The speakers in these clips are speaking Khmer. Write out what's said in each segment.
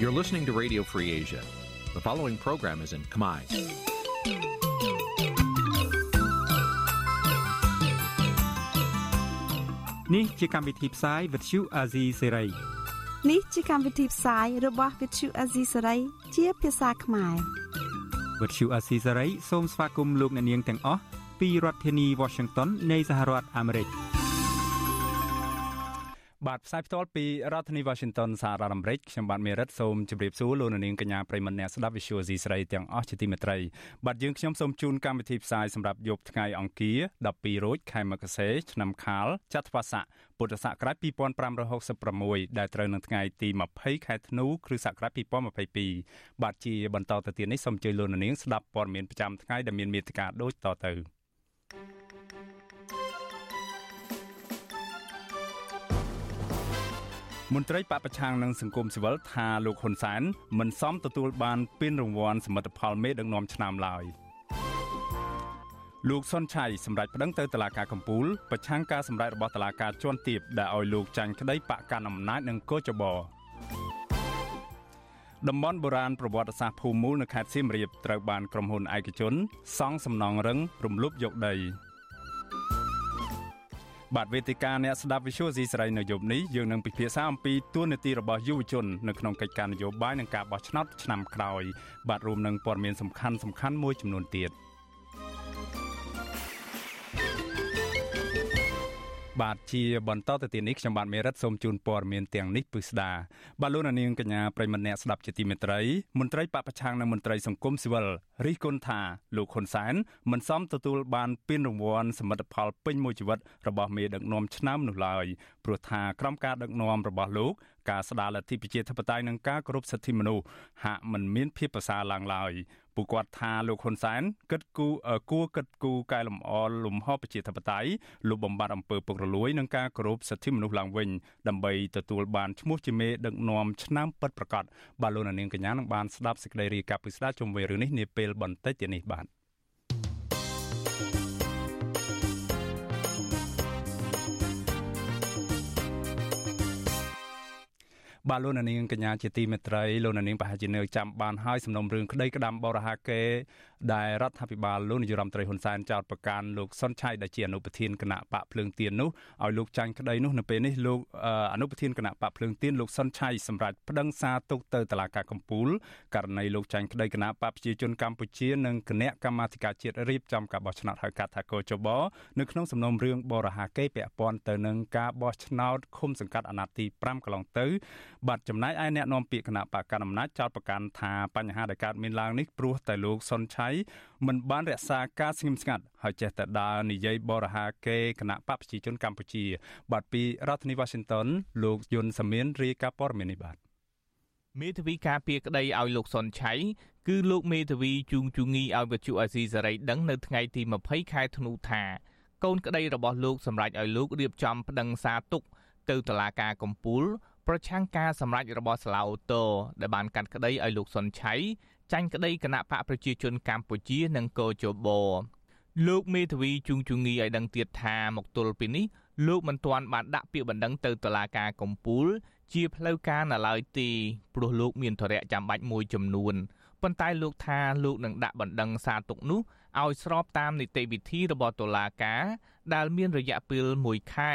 You're listening to Radio Free Asia. The following program is in Khmer. Nǐ chi càm bi tiệp xáy vệt chiu a zì sê ray នេះជាកម្មវិធីផ្សាយរបស់ Vithu Azisari ជាភាសាខ្មែរ វត្តឈូអាស៊ីសេរីសូមស្វាគមន៍លោកអ្នកនាងទាំងអស់ពីរដ្ឋធានី Washington នៃសហរដ្ឋអាមេរិក បាទផ្សាយផ្ទាល់ពីរដ្ឋធានី Washington សហរដ្ឋអាមេរិកខ្ញុំបាទមេរិតសូមជម្រាបសួរលោកអ្នកនាងកញ្ញាប្រិមមអ្នកស្ដាប់ Visual C ស្រីទាំងអស់ជាទីមេត្រីបាទយើងខ្ញុំសូមជូនកម្មវិធីផ្សាយសម្រាប់យប់ថ្ងៃអង្គារ12រោចខែមករាឆ្នាំខាលចត្វាស័កពុទ្ធសករាជ2566ដែលត្រូវនៅថ្ងៃទី20ខែធ្នូគ្រិស្តសករាជ2022បាទជាបន្តទៅទៀតនេះសូមអញ្ជើញលោកអ្នកនាងស្ដាប់ព័ត៌មានប្រចាំថ្ងៃដែលមានមេត្តាដូចតទៅ មន្ត្រីបពប្រឆាំងនឹងសង្គមស៊ីវិលថាលោកហ៊ុនសែនមិនសមទទួលបានពានរង្វាន់សមិទ្ធផលមេដឹកនាំឆ្នាំឡើយលោកសុនឆៃសម្រាប់ប្តឹងទៅតុលាការកំពូលប្រឆាំងការសម្រេចរបស់តុលាការជាន់ទាបដែលឲ្យលោកចាញ់ក្តីបកកាន់អំណាចនឹងកោចបតំបន់បុរាណប្រវត្តិសាស្ត្រភូមិមូលនៅខេត្តសៀមរាបត្រូវបានក្រុមហ៊ុនឯកជនសង់សំណង់រឹងរំលោភយកដី បាទវេទិកាអ្នកស្ដាប់ Visual C ស្រីនៅយប់នេះយើងនឹងពិភាក្សាអំពីទួនាទីរបស់យុវជននៅក្នុងកិច្ចការនយោបាយនិងការបោះឆ្នោតឆ្នាំក្រោយបាទរួមនឹងព័ត៌មានសំខាន់សំខាន់មួយចំនួនទៀត។ បាទជាបន្តទៅទៀតនេះខ្ញុំបាទមេរិតសូមជូនព័ត៌មានទាំងនេះពិស្ដាបាទលោកនាងកញ្ញាប្រិមម្នាក់ស្ដាប់ជាទីមេត្រីមន្ត្រីបពប្រឆាំងនិងមន្ត្រីសង្គមស៊ីវិលរិះគន់ថាលោកហ៊ុនសែនមិនសមទទួលបានពានរង្វាន់សមិទ្ធផលពេញមួយជីវិតរបស់មេដឹកនាំឆ្នាំនោះឡើយព្រោះថាក្រោមការដឹកនាំរបស់លោកការស្ដារលទ្ធិប្រជាធិបតេយ្យនិងការគោរពសិទ្ធិមនុស្សហាក់មិនមានភាពប្រសើរឡើងឡើយ ពួកគាត់ថាលោកហ៊ុនសែនគិតគូគួរគិតគូកែលម្អលំហប្រជាធិបតេយ្យលុបបំបាត់អំពើពុករលួយនិងការគោរពសិទ្ធិមនុស្សឡើងវិញដើម្បីទទួលបានឈ្មោះជាមេដឹកនាំឆ្នាំពិតប្រាកដបាទលោកនាងកញ្ញានឹងបានស្ដាប់សេចក្តីរាយការណ៍ពីស្ដារជុំវិញរឿងនេះនាពេលបន្តិចទៀតនេះបាទ បាទលោកនាងកញ្ញាជាទីមេត្រីលោកនាងប្រហែលជានៅចាំបានហើយសំណុំរឿងក្តីក្តាំបរហាកេដែលរដ្ឋាភិបាលលោកនាយរដ្ឋមន្ត្រីហ៊ុនសែនចោទប្រកាន់លោកសុនឆៃដែលជាអនុប្រធានគណៈបកភ្លើងទៀននោះឲ្យលោកចាញ់ក្តីនោះនៅពេលនេះលោកអនុប្រធានគណៈបកភ្លើងទៀនលោកសុនឆៃសម្រាប់ប្តឹងសារទុកទៅតុលាការកំពូលករណីលោកចាញ់ក្តីគណៈបកប្រជាជនកម្ពុជានិងគណៈកម្មាធិការជាតិរៀបចំការបោះឆ្នោតហៅកាត់ថាកោចបនៅក្នុងសំណុំរឿងបរហាកេពាក់ព័ន្ធទៅនឹងការបោះឆ្នោតឃុំសង្កាត់អាណត្តិទី5កន្លងទៅបាទចំណែកឯអ្នកនាំពាក្យគណៈបកកណ្ដាលអំណាចចោទប្រកាន់ថាបញ្ហាដែលកើតមានឡើងនេះព្រោះតែលោកសុនឆៃមិនបានរក្សាការស្ងៀមស្ងាត់ហើយចេះតែដើរនិយាយបរហាកេគណៈបកប្រជាជនកម្ពុជា បាទពីរដ្ឋធានី Washington លោកយុនសាមៀនរាយការណ៍ព័ត៌មាននេះបាទមេធាវីការពារក្តីឲ្យលោកសុនឆៃគឺលោកមេធាវីជួងជងីឲ្យវិទ្យុអាស៊ីសេរីដឹងនៅថ្ងៃទី20ខែធ្នូថាកូនក្តីរបស់លោកសម្រេចឲ្យលោករៀបចំប្តឹងសារទុកទៅតុលាការកំពូល ប្រឆាំងការសម្រេចរបស់សាឡាអូតូដែលបានកាត់ក្តីឲ្យលោកសុនឆៃ ចាញ់ក្តីគណៈបកប្រជាជនកម្ពុជានិងកោជបលោកមេធាវីជួងជងីឲ្យដឹងទៀតថាមកទល់ពេលនេះលោកមិនទាន់បានដាក់ពាក្យបណ្ដឹងទៅតុលាការកំពូល ជាផ្លូវការនៅឡើយទេព្រោះលោកមានធរៈចាំបាច់មួយចំនួនប៉ុន្តែលោកថាលោកនឹងដាក់បណ្ដឹងសារទុកនោះឲ្យស្របតាមនីតិវិធីរបស់តុលាការដែលមានរយៈពេល1ខែ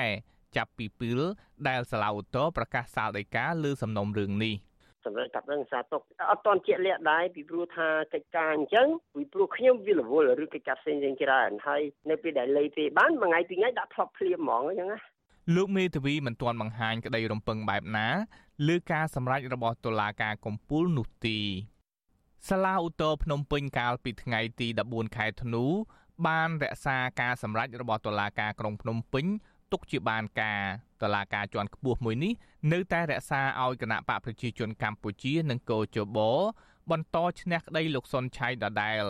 ចាប់ពីពេលដែលសាឡាវតោប្រកាសសាលដីកាលើសំណុំរឿងនេះ សម្រាប់កាត់ដឹងសារទុកអត់តន់ជាក់លាក់ដែរពីព្រោះថាកិច្ចការអញ្ចឹងពីព្រោះខ្ញុំវារវល់ឬកិច្ចការផ្សេងៗច្រើនហើយនៅពេលដែលលេទេបានមួយថ្ងៃពីរថ្ងៃដាក់ផ្លប់ភ្លាមហ្មងអញ្ចឹងណាលោកមេធាវីមិនទាន់បង្ហាញក្តីរំពឹងបែបណាលើការសម្រេចរបស់តុលាការកំពូលនោះទេសាលាឧទ្ធរភ្នំពេញកាលពីថ្ងៃទី14ខែធ្នូបានរក្សាការសម្រេចរបស់តុលាការក្រុងភ្នំពេញទុកជាបានការ តឡាការជាន់ខ្ពស់មួយនេះនៅតែរក្សាឲ្យគណៈបកប្រជាជនកម្ពុជានិងកោជបបន្តឈ្នះក្តីលោកសុនឆៃដដែល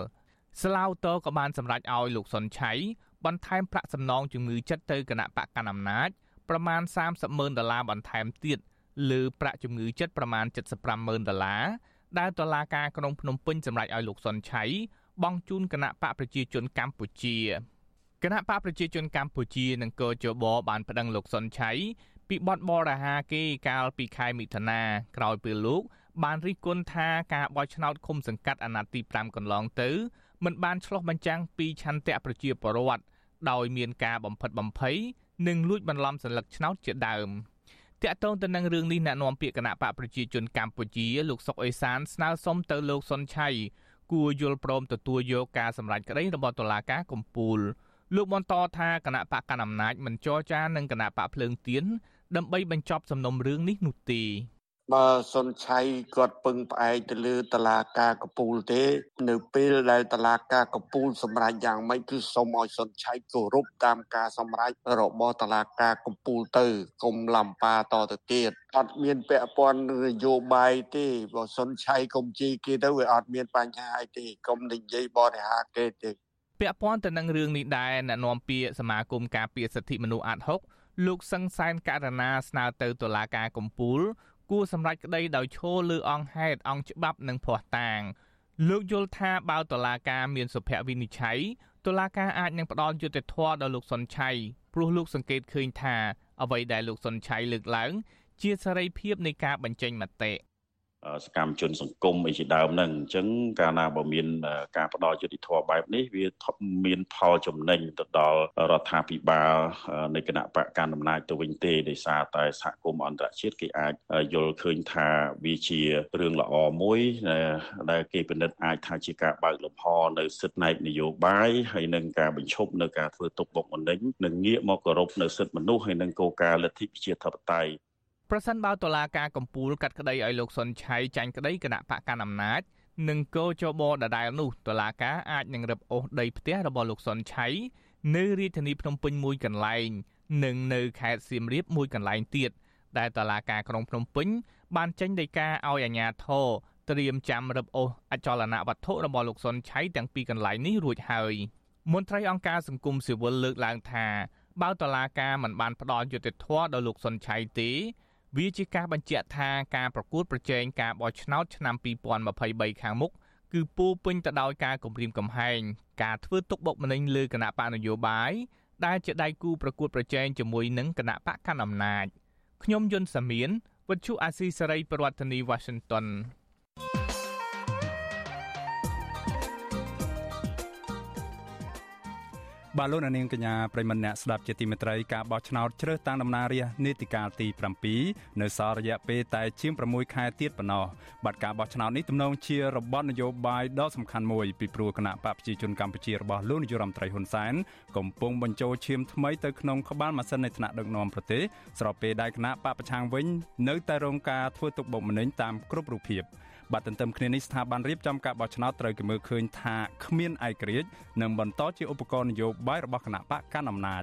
ស្លាវតក៏បានសម្រេចឲ្យលោកសុនឆៃបន្ថែមប្រាក់សំណងជំងឺចិត្តទៅគណៈបកកណ្ដាលអំណាចប្រមាណ30ម៉ឺនដុល្លារបន្ថែមទៀតលើប្រាក់ជំងឺចិត្តប្រមាណ75ម៉ឺនដុល្លារដែលតុលាការក្រុងភ្នំពេញសម្រេចឲ្យលោកសុនឆៃបង់ជូនគណៈបកប្រជាជនកម្ពុជា គណៈបកប្រជាជនកម្ពុជានិងកោជបបានប្តឹងលោកសុនឆៃពីបទបរាហាគេកាលពីខែមិថុនាក្រោយពេលលោក បានរិះគន់ថាការបោះឆ្នោតឃុំសង្កាត់អាណត្តិទី5កន្លងទៅមិនបានឆ្លោះបញ្ចាំងពីឆន្ទៈប្រជាពលរដ្ឋដោយមានការបំផិតបំភ័យនិងលួចបន្លំសន្លឹកឆ្នោតជាដើមតាក់ទងទៅនឹងរឿងនេះអ្នកនាំពាក្យគណៈបកប្រជាជនកម្ពុជាលោកសុកអេសានស្នើសុំទៅលោកសុនឆៃគួរយល់ព្រមទទួលយកការសម្រេចក្តីរបស់តុលាការកំពូល លោកបន្តថាគណៈបកកណ្ដាលអំណាចមិនចរចានឹងគណៈបកភ្លើងទៀនដើម្បីបញ្ចប់សំណុំរឿងនេះនោះទេបើសុនឆៃគាត់ពឹងផ្អែកទៅលើតឡាការកពូលទេ នៅពេលដែលតឡាការកពូលសម្រេចយ៉ាងម៉េចគឺសូមឲ្យសុនឆៃគោរពតាមការសម្រេចរបស់តឡាការកពូលទៅកុំឡំប៉ាតទៅទៀតអត់មានពាក់ព័ន្ធនយោបាយទេបើសុនឆៃកុំជីគេទៅវាអត់មានបញ្ហាអីទេកុំនិយាយបរិហាគេទេ ពាក់ព័ន្ធទៅនឹងរឿងនេះដែរអ្នកនាំពាក្យសមាគមការពារសិទ្ធិមនុស្សអាត់ហុកលោកសង្សានករណាស្នើទៅតុលាការកំពូល គួរសម្រេចក្តីដោយឈលលើអង្គហេតុអង្គច្បាប់និងភ័ស្តុតាងលោកយល់ថាបើតុលាការមានសុភវិនិច្ឆ័យតុលាការអាចនឹងផ្ដល់យុត្តិធម៌ដល់លោកសុនឆៃព្រោះលោកសង្កេតឃើញថាអ្វីដែលលោកសុនឆៃលើកឡើង ជាសេរីភាពនៃការបញ្ចេញមតិ សកម្មជនសង្គមអីជាដើមហ្នឹងអញ្ចឹងកាលណាបើមានការផ្ដល់យុតិធម៌បែបនេះវាមានផលចំណេញទៅដល់រដ្ឋាភិបាលនៃគណៈបកកណ្ដាលអំណាចទៅវិញទេដោយសារតែសហគមន៍អន្តរជាតិគេអាចយល់ឃើញថាវាជារឿងល្អមួយដែលគេពិនិត្យអាចថាជាការបើកលំហនៅសិទ្ធិណែកនយោបាយហើយនឹងការបញ្ឈប់នៅការធ្វើទុកបុកម្នេញនិងងាកមកគោរពនៅសិទ្ធិមនុស្សហើយនឹងគោលការណ៍លទ្ធិប្រជាធិបតេយ្យ ប្រសិនបើតុលាការកំពូលកាត់ក្តីឲ្យលោកសុនឆៃចាញ់ក្តីគណៈបកកណ្ដាលអំណាចនិងកោចបដដែលនោះតុលាការអាចនឹងរឹបអូសដីផ្ទះរបស់លោកសុនឆៃនៅរាជធានីភ្នំពេញមួយកន្លែង និងនៅខេត្តសៀមរាបមួយកន្លែងទៀតដែលតុលាការក្រុងភ្នំពេញបានចេញដីកាឲ្យអាជ្ញាធរត្រៀមចាំរឹបអូសអចលនវត្ថុរបស់លោកសុនឆៃទាំងពីរកន្លែងនេះរួចហើយមន្ត្រីអង្គការសង្គមស៊ីវិលលើកឡើងថាបើតុលាការមិនបានផ្ដល់យុត្តិធម៌ដល់លោកសុនឆៃទេ វាជាការបញ្ជាក់ថាការប្រកួតប្រជែងការបោះឆ្នោតឆ្នាំ2023ខាងមុខគឺពោពេញទៅដោយការគំរាមកំហែងការធ្វើទុកបុកម្នេញលើគណៈបកនយោបាយដែលជាដៃគូប្រកួតប្រជែងជាមួយនឹងគណៈបកកណ្ដាលអំណាចខ្ញុំយុនសាមៀនវិទ្យុអាស៊ីសេរីប្រធានាធិបតី Washington បាទលោកនាងកញ្ញាប្រិមនៈស្ដាប់ជាទីមេត្រីការបោះឆ្នោតជ្រើសតាំងតំណាងរាស្ត្រនីតិកាលទី7នៅសល់រយៈពេលតែជាង6ខែទៀតប៉ុណ្ណោះបាទការបោះឆ្នោតនេះទំនងជារបបនយោបាយដ៏សំខាន់មួយពីព្រោះគណៈបកប្រជាជនកម្ពុជារបស់លោកនាយរដ្ឋមន្ត្រីហ៊ុនសែនកំពុងបញ្ចូលឈាមថ្មីទៅក្នុងក្បាលម៉ាស៊ីននៃថ្នាក់ដឹកនាំប្រទេសស្របពេលដែលគណៈបកប្រឆាំងវិញនៅតែរងការធ្វើទុកបុកម្នេញតាមគ្រប់រូបភាព។ បាទទន្ទឹមគ្នានេះស្ថាប័នរៀបចំការបោះឆ្នោតត្រូវគេមើលឃើញថាគ្មានឯករាជ្យនិងបន្តជាឧបករណ៍នយោបាយរបស់គណៈបកកណ្ដាលអំណាច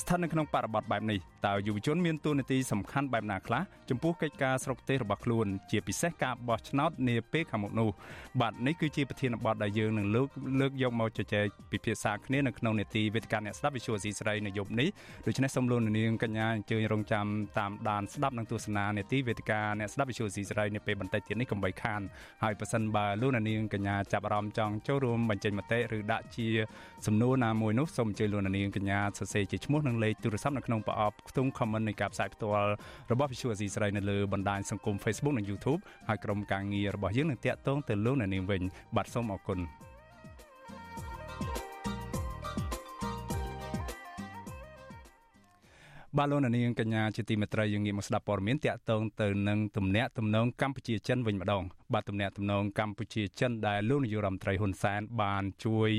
ស្ថិតនៅក្នុងបរិបទបែបនេះតើយុវជនមានតួនាទីសំខាន់បែបណាខ្លះចំពោះកិច្ចការស្រុកទេសរបស់ខ្លួន ជាពិសេសការបោះឆ្នោតនាពេលខាងមុខនោះបាទនេះគឺជាប្រធានបទដែលយើងនឹងលើកលើកយកមកជជែកពិភាក្សាគ្នានៅក្នុងនេតិវេទិកាអ្នកស្ដាប់វិទ្យុអស៊ីសេរីនៅយប់នេះដូច្នេះសូមលោកនាងកញ្ញាអញ្ជើញរងចាំតាមដានស្ដាប់និងទស្សនានេតិវេទិកាអ្នកស្ដាប់វិទ្យុអស៊ីសេរីនៅពេលបន្តិចទៀតនេះកុំបីខានហើយប៉ះសិនបើលោកនាងកញ្ញាចាប់អារម្មណ៍ចង់ចូលរួមបញ្ចេញមតិឬដាក់ជាសំណួរណាមួយនោះសូមអញ្ជើញលោកនាងកញ្ញាសរសេរជាឈ្មោះនិងលេខទូរស័ព្ទនៅក្នុងប្រអប់ខ្ទង់ comment នៃការផ្សាយផ្ទាល់របស់ Visual Asia ស្រីនៅលើបណ្ដាញសង្គម Facebook និង YouTube ហើយក្រុមការងាររបស់យើងនឹងតាក់ទងទៅលោកនាងវិញបាទសូមអរគុណ បាទលោកនាងកញ្ញាជាទីមេត្រីយើងងាកមកស្ដាប់ព័ត៌មានតាក់ទងទៅនឹងទំនាក់ទំនងកម្ពុជាចិនវិញម្ដង បាទទំនាក់ទំនងកម្ពុជាចិនដែលលោកនាយករដ្ឋមន្ត្រីហ៊ុនសែនបានជួយ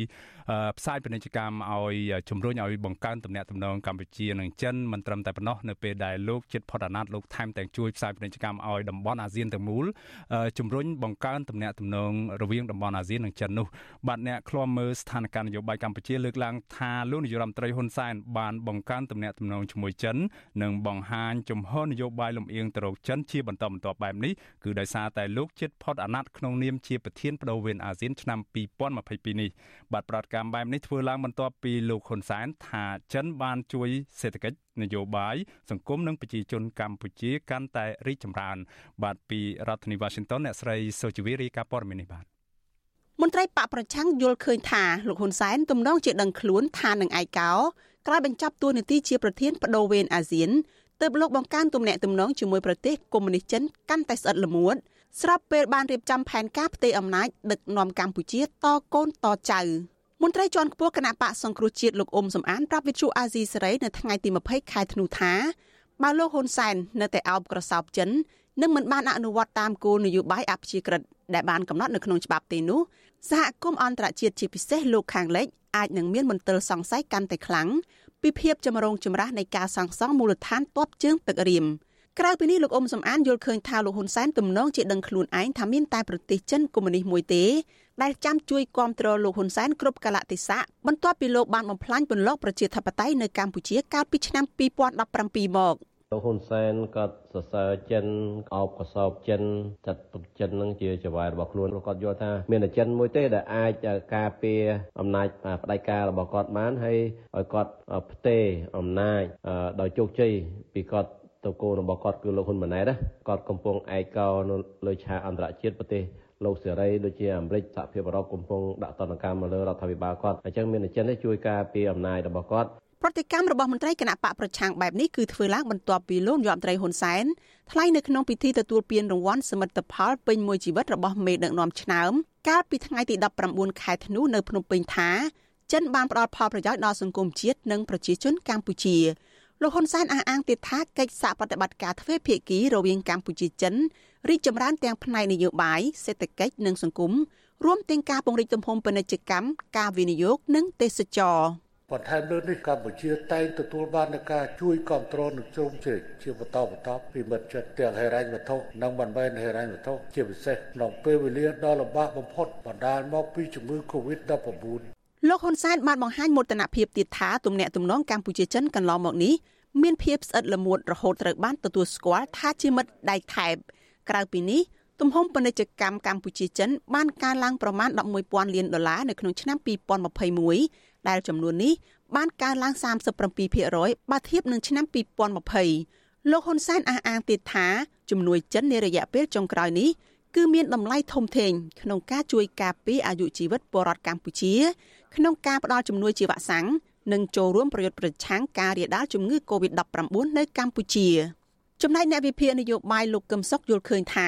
ផ្សាយពាណិជ្ជកម្មឲ្យជំរុញឲ្យបង្កើនទំនាក់ទំនងកម្ពុជានិងចិនមិនត្រឹមតែប៉ុណ្ណោះនៅពេលដែលលោកជិតផុតអាណត្តិលោកថែមទាំងជួយផ្សាយពាណិជ្ជកម្មឲ្យតំបន់អាស៊ានទាំងមូលជំរុញបង្កើនទំនាក់ទំនងរវាងតំបន់អាស៊ាននិងចិននោះបាទអ្នកឃ្លាំមើលស្ថានភាពនយោបាយកម្ពុជាលើកឡើងថាលោកនាយរដ្ឋមន្ត្រីហ៊ុនសែនបានបង្កើនទំនាក់ទំនងជាមួយចិននិងបង្ហាញជំហរនយោបាយលំអៀងទៅរកចិនជាបន្តបន្ទាប់បែបនេះគឺដោយសារតែលោកជិតផុតអាណត្តិក្នុងនាមជាប្រធានបដូវវេនអាស៊ានឆ្នាំ2022នេះបាទប្រតិកម្មបែបនេះធ្វើឡើងបន្ទាប់ពីលោកហ៊ុនសែនថាចិនបានជួយសេដ្ឋកិច្ចនយោបាយសង្គមនិងប្រជាជនកម្ពុជាកាន់តែរីកចម្រើន បាទពីរដ្ឋធានី Washington អ្នកស្រីសុជីវីរីកាព័រមីនេះបាទមន្ត្រីបកប្រឆាំងយល់ឃើញថាលោកហ៊ុនសែនទំនងជាដឹងខ្លួនថានឹងឯកោ ក្រោយបញ្ចប់តួនាទីជាប្រធានបដូវវេនអាស៊ានទើបលោកបង្កើនទំនាក់ទំនងជាមួយប្រទេសកុម្មុយនីសចិនកាន់តែស្អិតល្មួតស្របពេលបានរៀបចំផែនការផ្ទេរអំណាចដឹកនាំកម្ពុជាតកូនតចៅមន្ត្រីជាន់ខ្ពស់គណៈបកសង្គ្រោះជាតិលោកអ៊ុំសំអានប្រាប់វិទ្យុអាស៊ីសេរីនៅថ្ងៃទី20ខែធ្នូថាបើលោកហ៊ុនសែននៅតែអោបក្រសោបចិននឹងមិនបានអនុវត្តតាមគោលនយោបាយអព្យាក្រឹតដែលបានកំណត់នៅក្នុងច្បាប់ទេនោះ សហគមន៍អន្តរជាតិជាពិសេសលោកខាងលិចអាចនឹងមានមន្ទិលសង្ស័យកាន់តែខ្លាំងពីភាពចម្រូងចម្រាសនៃការសាងសង់មូលដ្ឋានទ័ពជើងទឹករៀមក្រៅពីនេះលោកអ៊ុំសំអានយល់ឃើញថាលោកហ៊ុនសែនទំនងជាដឹងខ្លួនឯងថាមានតែប្រទេសចិនកុម្មុយនីសមួយទេដែលចាំជួយគ្រប់គ្រងលោកហ៊ុនសែនគ្រប់កលៈទេសៈបន្ទាប់ពីលោកបានបំផ្លាញពន្លកប្រជាធិបតេយ្យនៅកម្ពុជាកាលពីឆ្នាំ2017មក លោកហ៊ុនសែនក៏សរសើរចិនអោបកសោបចិនចាត់ទុកចិននឹងជាចៅហ្វាយរបស់ខ្លួនគាត់យល់ថាមានតែចិនមួយទេដែលអាចការពារអំណាចផ្ដាច់ការរបស់គាត់បានហើយឲ្យគាត់ផ្ទេរអំណាចដោយជោគជ័យពីគាត់ទៅគោលរបស់គាត់គឺលោកហ៊ុនម៉ាណែតណាគាត់កំពុងឯកោនៅលើឆាកអន្តរជាតិប្រទេសលោកសេរីដូចជាអាមេរិកសហភាពអឺរ៉ុបកំពុងដាក់ទណ្ឌកម្មមកលើរដ្ឋាភិបាលគាត់អញ្ចឹងមានចិននេះជួយការពារអំណាចរបស់គាត់ ប្រតិកម្មរបស់មន្ត្រីគណៈបកប្រឆាំងបែបនេះគឺធ្វើឡើងបន្ទាប់ពីលោកយមត្រីហ៊ុនសែនថ្លែងនៅក្នុងពិធីទទួលពានរង្វាន់សមិទ្ធផលពេញមួយជីវិតរបស់មេដឹកនាំឆ្នើមកាលពីថ្ងៃទី19ខែធ្នូនៅភ្នំពេញថាចិនបានផ្ដល់ផលប្រយោជន៍ដល់សង្គមជាតិនិងប្រជាជនកម្ពុជាលោកហ៊ុនសែនអះអាងទៀតថាកិច្ចសហប្រតិបត្តិការទ្វេភាគីរវាងកម្ពុជាចិនរីកចម្រើនទាំងផ្នែកនយោបាយសេដ្ឋកិច្ចនិងសង្គមរួមទាំងការពង្រីកទំហំពាណិជ្ជកម្មការវិនិយោគនិងទេសចរ បន្ថែមលើនេះកម្ពុជាតែងទទួលបាននូវការជួយគ្រប់គ្រងនិងជ្រោមជ្រែងជាបន្តបន្ទាប់ពីមិត្តជិតទាំងហិរញ្ញវត្ថុនិងមិនមែនហិរញ្ញវត្ថុជាពិសេសក្នុងពេលវេលាដ៏លំបាកបំផុតបណ្ដាលមកពីជំងឺ Covid-19 លោកហ៊ុនសែនបានបង្ហាញមោទនភាពទៀតថាទំនាក់ទំនងកម្ពុជាចិនកន្លងមកនេះមានភាពស្អិតល្មួតរហូតត្រូវបានទទួលស្គាល់ថាជាមិត្តដៃថែបក្រៅពីនេះទំហំពាណិជ្ជកម្មកម្ពុជាចិនបានកើនឡើងប្រមាណ11,000លានដុល្លារនៅក្នុងឆ្នាំ2021 ដែលចំនួននេះបានកើនឡើង37%បើធៀបនឹងឆ្នាំ2020លោកហ៊ុនសែនអះអាងទៀតថាជំនួយចិននារយៈពេលចុងក្រោយនេះគឺមានតម្លៃធំធេងក្នុងការជួយការពារអាយុជីវិតពលរដ្ឋកម្ពុជា ក្នុងការផ្តល់ជំនួយជាវ៉ាក់សាំងនិងចូលរួមប្រយុទ្ធប្រឆាំងការរាលដាលជំងឺ Covid-19 នៅកម្ពុជាចំណែកអ្នកវិភាគនយោបាយលោកកឹមសុខយល់ឃើញថា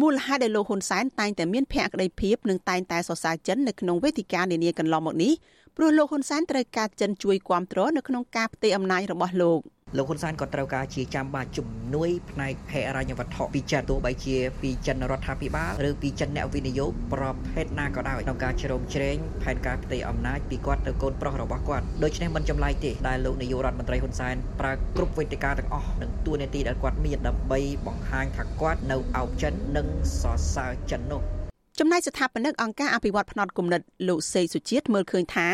មូលហេតុដែលលោកហ៊ុនសែនតែងតែមានភក្តីភាពនិងតែងតែសរសើរចិននៅក្នុងវេទិកានានាកន្លងមកនេះ ព្រោះលោកហ៊ុនសែនត្រូវការចិនជួយគ្រប់គ្រងនៅក្នុងការផ្ទេរអំណាចរបស់លោក។លោកហ៊ុនសែនក៏ត្រូវការជាចាំបាច់ជំនួយផ្នែកហិរញ្ញវត្ថុពីចិនទោះបីជាពីចិនរដ្ឋាភិបាលឬពីចិនអ្នកវិនិយោគប្រភេទណាក៏ដោយក្នុងការជ្រោមជ្រែងផែនការផ្ទៃអំណាចពីគាត់ទៅកូនប្រុសរបស់គាត់ដូច្នេះមិនចម្លែកទេដែលលោកនាយករដ្ឋមន្ត្រីហ៊ុនសែនប្រើគ្រប់វេទិកាទាំងអស់និងទួនាទីដែលគាត់មានដើម្បីបង្ហាញថាគាត់នៅអោបចិននិងសរសើរចិននោះ ចំណែកស្ថាបនិកអង្គការអភិវឌ្ឍភ្នត់គំនិតលោកសេសុជាតិមើលឃើញថា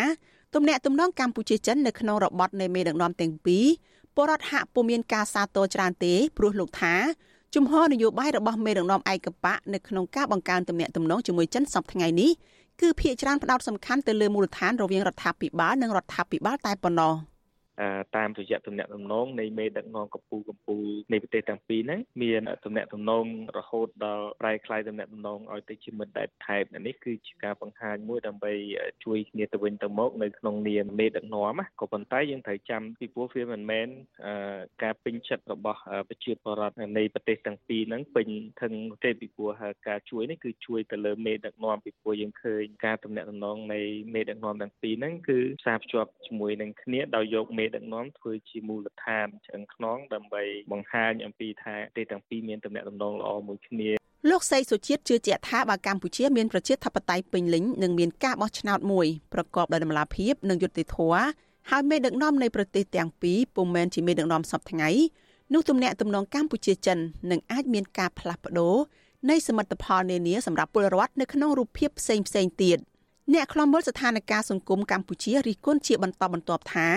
ទំនាក់ទំនងកម្ពុជាចិននៅក្នុងរបបនៃមេដឹកនាំទាំងពីរពលរដ្ឋហាក់ពុំមានការសាទរច្រើនទេព្រោះលោកថាជំហរនយោបាយរបស់មេដឹកនាំឯកបៈនៅក្នុងការបង្កើនទំនាក់ទំនងជាមួយចិនសប្តាហ៍ថ្ងៃនេះគឺភាគច្រើនផ្ដោតសំខាន់ទៅលើមូលដ្ឋានរវាងរដ្ឋាភិបាលនិងរដ្ឋាភិបាលតែប៉ុណ្ណោះ។ តាមរយៈទំនាក់ទំនងនៃមេដឹកនាំកម្ពុជាកម្ពុជានៃប្រទេសទាំងពីរហ្នឹងមានទំនាក់ទំនងរហូតដល់ប្រែคล้ายទំនាក់ទំនងឲ្យទៅជាមិត្តដែលថែបនេះគឺជាការបង្ហាញមួយដើម្បីជួយគ្នាទៅវិញទៅមកនៅក្នុងនាមមេដឹកនាំក៏ប៉ុន្តែយើងត្រូវចាំពីព្រោះវាមិនមែនការពេញចិត្តរបស់ប្រជាពលរដ្ឋនៃប្រទេសទាំងពីរហ្នឹងពេញថឹងទេពីព្រោះការជួយនេះគឺជួយទៅលើមេដឹកនាំពីព្រោះយើងឃើញការទំនាក់ទំនងនៃមេដឹកនាំទាំងពីរហ្នឹងគឺផ្សារភ្ជាប់ជាមួយនឹងគ្នាដោយយកមេ ដឹកនាំធ្វើជាមូលដ្ឋានឆ្អឹងខ្នងដើម្បីបង្ហាញអំពីថាប្រទេសទាំងពីរមានទំនាក់ទំនងល្អមួយគ្នាលោកសីសុជាតិជឿជាក់ថាបើកម្ពុជាមានប្រជាធិបតេយ្យពេញលេញនឹងមានការបោះឆ្នោតមួយប្រកបដោយតម្លាភាពនិងយុត្តិធម៌ហើយមេដឹកនាំនៃប្រទេសទាំងពីរពុំមែនជាមេដឹកនាំសពថ្ងៃនោះទំនាក់ទំនងកម្ពុជាចិននឹងអាចមានការផ្លាស់ប្ដូរនៃសមិទ្ធផលនានាសម្រាប់ពលរដ្ឋនៅក្នុងរូបភាពផ្សេងផ្សេងទៀតអ្នកខ្លំមើលស្ថានភាពសង្គមកម្ពុជារិះគន់ជាបន្តបន្ទាប់ថា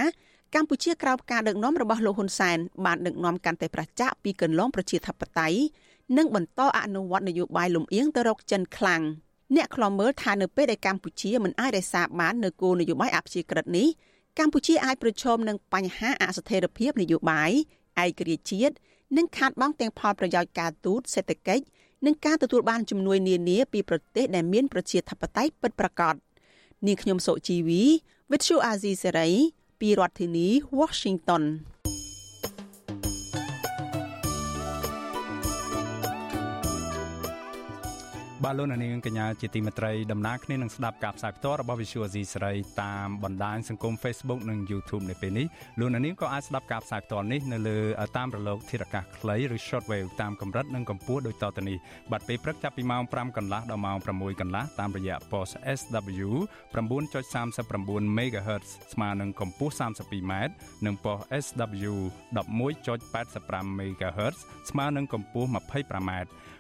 កម្ពុជាក្រោមការដឹកនាំរបស់លោកហ៊ុនសែនបានដឹកនាំកាន់តែប្រចាក់ពីកន្លងប្រជាធិបតេយ្យនិងបន្តអនុវត្តនយោបាយលំអៀងទៅរកចិនខ្លាំងអ្នកខ្លំមើលថានៅពេលដែលកម្ពុជាមិនអាចរក្សាបាននូវគោលនយោបាយអព្យាក្រឹតនេះកម្ពុជាអាចប្រឈមនឹងបញ្ហាអស្ថិរភាពនយោបាយឯករាជ្យជាតិនិងខាតបង់ទាំងផលប្រយោជន៍ការទូតសេដ្ឋកិច្ចនិងការទទួលបានជំនួយនានាពីប្រទេសដែលមានប្រជាធិបតេយ្យពិតប្រាកដនាងខ្ញុំសុជីវី With you Azizi Serai ពីរដ្ឋធានី Washington បាទលោកនាងកញ្ញាជាទីមេត្រីដំណើរគ្នានឹងស្ដាប់ការផ្សាយផ្ទាល់របស់ Visual Asia សេរីតាមបណ្ដាញសង្គម Facebook និង YouTube នៅពេលនេះលោកនាងក៏អាចស្ដាប់ការផ្សាយផ្ទាល់នេះនៅលើតាមរលកធាតុអាកាសខ្លីឬ Shortwave តាមកម្រិតនិងកម្ពស់ដូចតទៅនេះបាទពេលព្រឹកចាប់ពីម៉ោង5កន្លះដល់ម៉ោង6កន្លះតាមរយៈ post SW 9.39 MHz ស្មើនឹងកម្ពស់ 32m និង post SW 11.85 MHz ស្មើនឹងកម្ពស់ 25m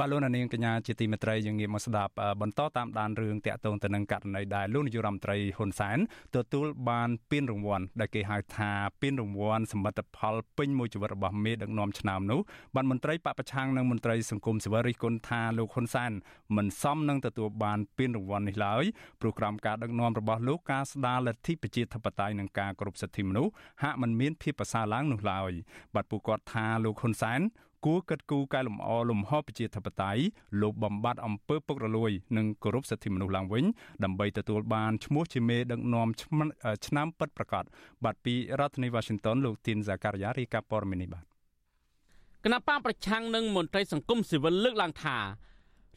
បាទលោកនាងកញ្ញាជាទីមេត្រីយើងងាកមកស្ដាប់បន្តតាមដានរឿងតាក់ទងទៅនឹងករណីដែលលោកនាយរដ្ឋមន្ត្រីហ៊ុនសែនទទួលបានពានរង្វាន់ដែលគេហៅថាពានរង្វាន់សមិទ្ធផលពេញមួយជីវិតរបស់មេដឹកនាំឆ្នាំនោះបានមន្ត្រីបពប្រឆាំងនិងមន្ត្រីសង្គមស៊ីវិលរិះគន់ថាលោកហ៊ុនសែនមិនសមនឹងទទួលបានពានរង្វាន់នេះឡើយព្រោះក្រោមការដឹកនាំរបស់លោកការស្ដារលទ្ធិប្រជាធិបតេយ្យនិងការគោរពសិទ្ធិមនុស្សហាក់មិនមានភាពប្រសើរឡើងនោះឡើយបាទពួកគាត់ថាលោកហ៊ុនសែន គួរកិត្តគូកែលម្អលំហប្រជាធិបតេយ្យលោកបំបត្តិអំពើពុករលួយ និងគោរពសិទ្ធិមនុស្សឡើងវិញដើម្បីទទួលបានឈ្មោះជាមេដឹកនាំឆ្នាំពិតប្រាកដបាទពីរដ្ឋធានី Washington លោកទីនសាការីយ៉ារីកាព័រមីនីបាទគណៈបកប្រឆាំងនឹងមន្ត្រីសង្គមស៊ីវិលលើកឡើងថា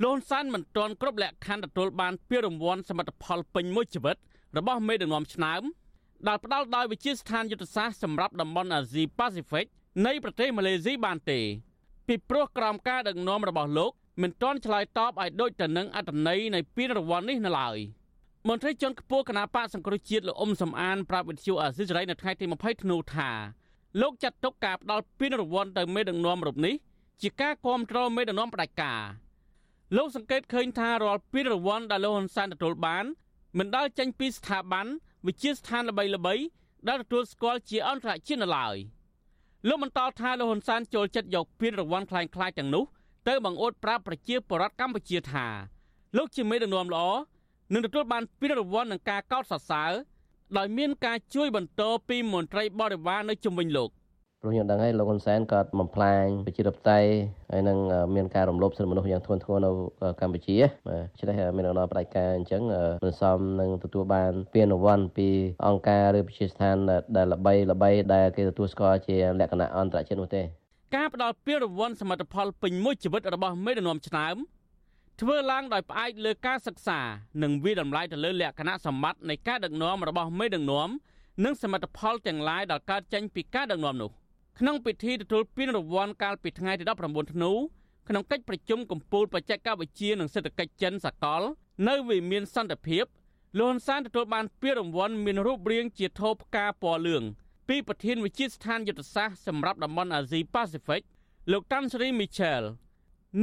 លោកហ៊ុនសែនមិនទាន់គ្រប់លក្ខខណ្ឌទទួលបានពានរង្វាន់សមិទ្ធផលពេញមួយជីវិតរបស់មេដឹកនាំឆ្នើមដែលផ្ដល់ដោយវិជាស្ថានយុទ្ធសាស្ត្រសម្រាប់តំបន់អាស៊ីប៉ាស៊ីហ្វិកនៃប្រទេសម៉ាឡេស៊ីបានទេ ពីព្រោះក្រោមការដឹកនាំរបស់លោកមិនទាន់ឆ្លើយតបឲ្យដូចទៅនឹងអត្តន័យនៃពានរង្វាន់នេះនៅឡើយមន្ត្រីជាន់ខ្ពស់គណៈបកសង្គ្រោះជាតិលោកអ៊ុំសំអានប្រាប់វិទ្យុអាស៊ីសេរីនៅថ្ងៃទី20ធ្នូថាលោកចាត់ទុកការផ្ដល់ពានរង្វាន់ទៅមេដឹកនាំរូបនេះជាការគ្រប់គ្រងមេដឹកនាំផ្ដាច់ការលោកសង្កេតឃើញថារាល់ពានរង្វាន់ដែលលោកហ៊ុនសែនទទួលបានមិនដែលចេញពីស្ថាប័នវិជាស្ថានល្បីៗដែលទទួលស្គាល់ជាអន្តរជាតិនៅឡើយ។ លោកបន្តថាលោកហ៊ុនសែនចូលចិត្តយកពានរង្វាន់คล้ายៗទាំងនោះទៅបង្អួតប្រាប់ប្រជាពលរដ្ឋកម្ពុជាថាលោកជាមេដឹកនាំល្អនឹងទទួលបានពានរង្វាន់នឹងការកោតសរសើរដោយមានការជួយបន្តពីមន្ត្រីបរិវារនៅជុំវិញលោក ព្រោះខ្ញុំដឹងហើយលោកហ៊ុនសែនក៏បំផ្លាញប្រជាធិបតេយ្យហើយនឹងមានការរំលោភសិទ្ធិមនុស្សយ៉ាងធ្ងន់ធ្ងរនៅកម្ពុជាបាទឆ្នេះមានដំណើរបដិការអញ្ចឹងមិនសមនឹងទទួលបានពានរង្វាន់ពីអង្គការឬវិទ្យាស្ថានដែលល្បីល្បីដែលគេទទួលស្គាល់ជាលក្ខណៈអន្តរជាតិនោះទេការផ្ដល់ពានរង្វាន់សមិទ្ធផលពេញមួយជីវិតរបស់មេដឹកនាំឆ្នើមធ្វើឡើងដោយផ្អែកលើការសិក្សានិងវិតម្លៃទៅលើលក្ខណៈសម្បត្តិនៃការដឹកនាំរបស់មេដឹកនាំនិងសមិទ្ធផលទាំងឡាយដែលកើតចេញពីការដឹកនាំនោះ ក្នុងពិធីទទួលពានរង្វាន់កាលពីថ្ងៃទី19ធ្នូក្នុងកិច្ចប្រជុំកំពូលបច្ចេកវិទ្យានិងសេដ្ឋកិច្ចចិនសកល នៅវិមានសន្តិភាពលន់សានទទួលបានពានរង្វាន់មានរូបរាងជាថូផ្កាពណ៌លឿងពីប្រធានវិជាស្ថានយុទ្ធសាស្ត្រសម្រាប់តំបន់អាស៊ីប៉ាស៊ីហ្វិកលោកតាន់ស្រីមីឆែល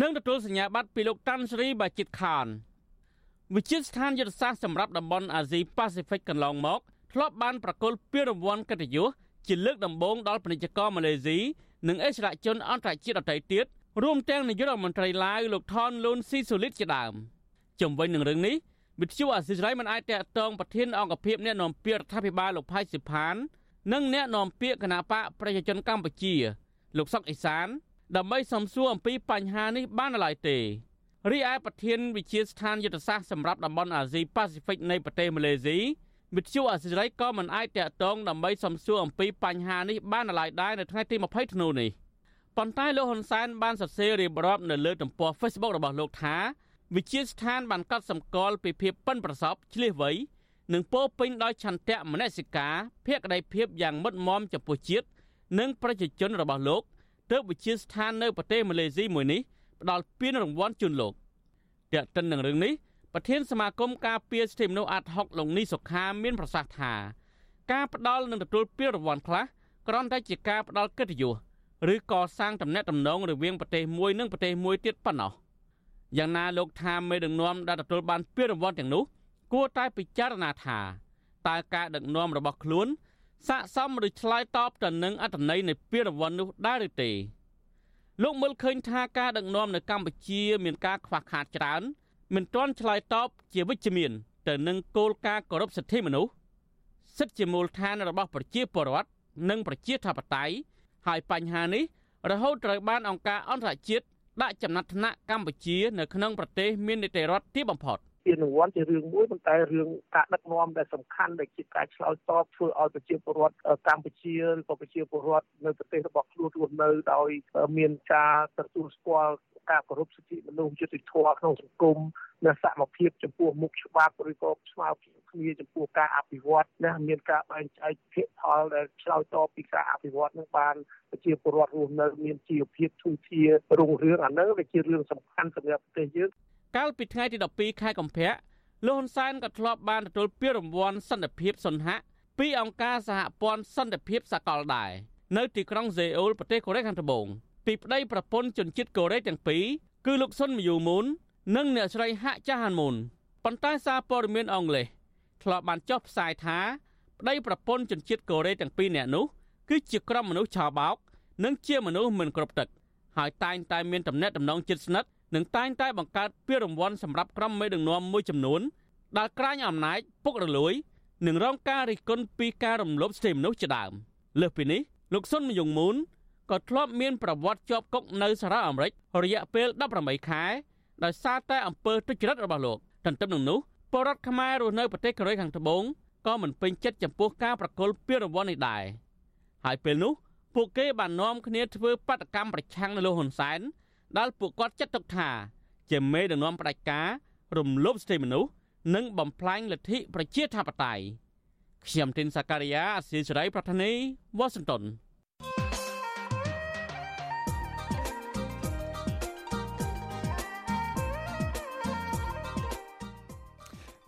និងទទួលសញ្ញាបត្រពីលោកតាន់ស្រីបាជីតខានវិជាស្ថានយុទ្ធសាស្ត្រសម្រាប់តំបន់អាស៊ីប៉ាស៊ីហ្វិកកន្លងមកធ្លាប់បានប្រកល់ពានរង្វាន់កិត្តិយស ជាលើកដំបូងដល់ពាណិជ្ជករម៉ាឡេស៊ីនិងអេសរជនអន្តរជាតិដទៃទៀតរួមទាំងនាយករដ្ឋមន្ត្រីឡាវលោកថនលូនស៊ីសូលីតជាដើមជំវិញនឹងរឿងនេះវិទ្យុអាស៊ីសេរីមិនអាចតាក់ទងប្រធានអង្គភិបអ្នកនាំពាក្យរដ្ឋាភិបាលលោកផៃសិផាន និងអ្នកនាំពាក្យគណៈបកប្រជាជនកម្ពុជា លោកសុកអេសាន ដើម្បីសំសួរអំពីបញ្ហានេះបានឡើយទេរីឯប្រធានវិជាស្ថានយុទ្ធសាស្ត្រសម្រាប់តំបន់អាស៊ីប៉ាស៊ីហ្វិកនៃប្រទេសម៉ាឡេស៊ី វិទ្យុអសិរ័យក៏មិនអាចតាក់ទងដើម្បីសំសួរអំពីបញ្ហានេះបានឡើយដែរនៅថ្ងៃទី20ធ្នូនេះប៉ុន្តែលោកហ៊ុនសែនបានសរសេររៀបរាប់នៅលើទំព័រ Facebook របស់លោកថាវិជាស្ថានបានកត់សម្គាល់ពីភាពប៉ិនប្រសប់ឆ្លៀសវៃនិងពោពេញដោយឆន្ទៈមនសិការភក្តីភាពយ៉ាងមុតមមចំពោះជាតិនិងប្រជាជនរបស់លោកទើបវិជាស្ថាននៅប្រទេសម៉ាឡេស៊ីមួយនេះផ្ដល់ពានរង្វាន់ជូនលោកតែកតិននឹងរឿងនេះ ប្រធានសមាគមការពារសិទ្ធិមនុស្សអាត់ហុកលោកនីសុខាមានប្រសាសន៍ថាការផ្ដាល់នឹងទទួលពានរង្វាន់ខ្លះគ្រាន់តែជាការផ្ដាល់កិត្តិយសឬកសាងតំណែងតំណងរវាងប្រទេសមួយនិងប្រទេសមួយទៀតប៉ុណ្ណោះយ៉ាងណាលោកថាមេដឹកនាំដែលទទួលបានពានរង្វាន់ទាំងនោះគួរតែពិចារណាថាតើការដឹកនាំរបស់ខ្លួនស័កសមឬឆ្លើយតបទៅនឹងអត្ថន័យនៃពានរង្វាន់នោះដែរឬទេលោកមើលឃើញថាការដឹកនាំនៅកម្ពុជាមានការខ្វះខាតច្រើន មិនទាន់ឆ្លើយតបជាវិជ្ជមាន ទៅនឹងគោលការណ៍គោរពសិទ្ធិមនុស្សសិទ្ធិជាមូលដ្ឋានរបស់ប្រជាពលរដ្ឋនិងប្រជាធិបតេយ្យហើយបញ្ហានេះរហូតត្រូវបានអង្គការអន្តរជាតិដាក់ចំណាត់ថ្នាក់កម្ពុជានៅក្នុងប្រទេសមាននីតិរដ្ឋទាបបំផុតពានរង្វាន់ជារឿងមួយប៉ុន្តែរឿងការដឹកនាំដែលសំខាន់ដែលជាការឆ្លើយតបធ្វើឲ្យប្រជាពលរដ្ឋកម្ពុជាឬក៏ប្រជាពលរដ្ឋនៅប្រទេសរបស់ខ្លួនរស់នៅដោយមានការទទួលស្គាល់ ការគោរពសិទ្ធិមនុស្សយុត្តិធម៌ក្នុងសង្គមនិងសមភាពចំពោះមុខច្បាប់ឬក៏ស្មារតីគ្នាចំពោះការអភិវឌ្ឍណាមានការបែងចែកភាគផលដែលឆ្លើយតបពីការអភិវឌ្ឍនឹងបានប្រជាពលរដ្ឋរស់នៅមានជីវភាពធូរធាររុងរឿងអានោះវាជារឿងសំខាន់សម្រាប់ប្រទេសយើងកាលពីថ្ងៃទី12ខែកុម្ភៈលោកហ៊ុនសែនក៏ធ្លាប់បានទទួលពានរង្វាន់សន្តិភាពសុនហៈពីអង្គការសហព័ន្ធសន្តិភាពសកលដែរនៅទីក្រុងសេអ៊ូលប្រទេសកូរ៉េខាងត្បូង ពីប្តីប្រពន្ធជនជាតិកូរ៉េទាំងពីរគឺលោកសុនមយូមូននិងអ្នកស្រីហាក់ចាហានមូនប៉ុន្តែសារព័ត៌មានអង់គ្លេសធ្លាប់បានចុះផ្សាយថាប្តីប្រពន្ធជនជាតិកូរ៉េទាំងពីរនាក់នោះគឺជាក្រុមមនុស្សឆោបោក និងជាមនុស្សមិនគ្រប់ទឹកហើយតែងតែមានទំនាក់ទំនងជិតស្និទ្ធនិងតែងតែបង្កើតពានរង្វាន់សម្រាប់ក្រុមមេដឹកនាំមួយចំនួនដែលក្រាញអំណាចពុករលួយនិងរងការរិះគន់ពីការរំលោភសិទ្ធិមនុស្សជាដើមលើសពីនេះលោកសុនមយងមូន ក៏ធ្លាប់មានប្រវត្តិជាប់គុកនៅសហរដ្ឋអាមេរិករយៈពេល18ខែដោយសារតែអំពើទុច្ចរិតរបស់លោកទន្ទឹមនឹងនោះពលរដ្ឋខ្មែររស់នៅប្រទេសកូរ៉េខាងត្បូងក៏មិនពេញចិត្តចំពោះការប្រកល់ពានរង្វាន់នេះដែរហើយពេលនោះពួកគេបាននាំគ្នាធ្វើបាតកម្មប្រឆាំងនៅលោកហ៊ុនសែនដែលពួកគាត់ចាត់ទុកថា ជាមេដឹកនាំផ្ដាច់ការរំលោភសិទ្ធិមនុស្សនិងបំផ្លាញលទ្ធិប្រជាធិបតេយ្យខ្ញុំទីនសាការីយ៉ាអស៊ីសេរីប្រធានីវ៉ាស៊ីនតោន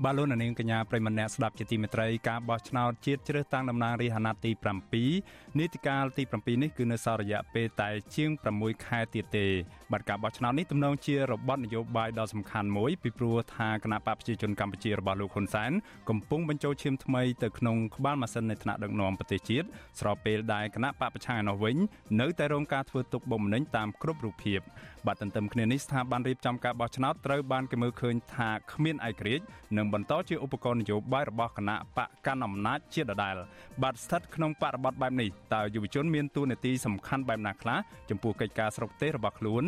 បាទលោកនាងកញ្ញាប្រិមម្នាក់ស្ដាប់ជាទីមេត្រីការបោះឆ្នោតជាតិជ្រើសតាំងតំណាងរាស្ត្រអាណត្តិទី7នីតិកាលទី7នេះគឺនៅសល់រយៈពេលតែជាង6ខែទៀតទេ បាទការបោះឆ្នោតនេះទំនងជារបបនយោបាយដ៏សំខាន់មួយពីព្រោះថាគណៈបកប្រជាជនកម្ពុជារបស់លោកហ៊ុនសែនកំពុងបញ្ចូលឈាមថ្មីទៅក្នុងក្បាលម៉ាស៊ីននៃថ្នាក់ដឹកនាំប្រទេសជាតិស្របពេលដែលគណៈបកប្រឆាំងឯនោះវិញនៅតែរងការធ្វើទុកបុកម្នេញតាមគ្រប់រូបភាពបាទទន្ទឹមគ្នានេះស្ថាប័នរៀបចំការបោះឆ្នោតត្រូវបានគេមើលឃើញថាគ្មានឯករាជ្យនិងបន្តជាឧបករណ៍នយោបាយរបស់គណៈបកកាន់អំណាចជាដដែលបាទស្ថិតក្នុងបរិបទបែបនេះតើយុវជនមានតួនាទីសំខាន់បែបណាខ្លះចំពោះកិច្ចការស្រុកទេសរបស់ខ្លួន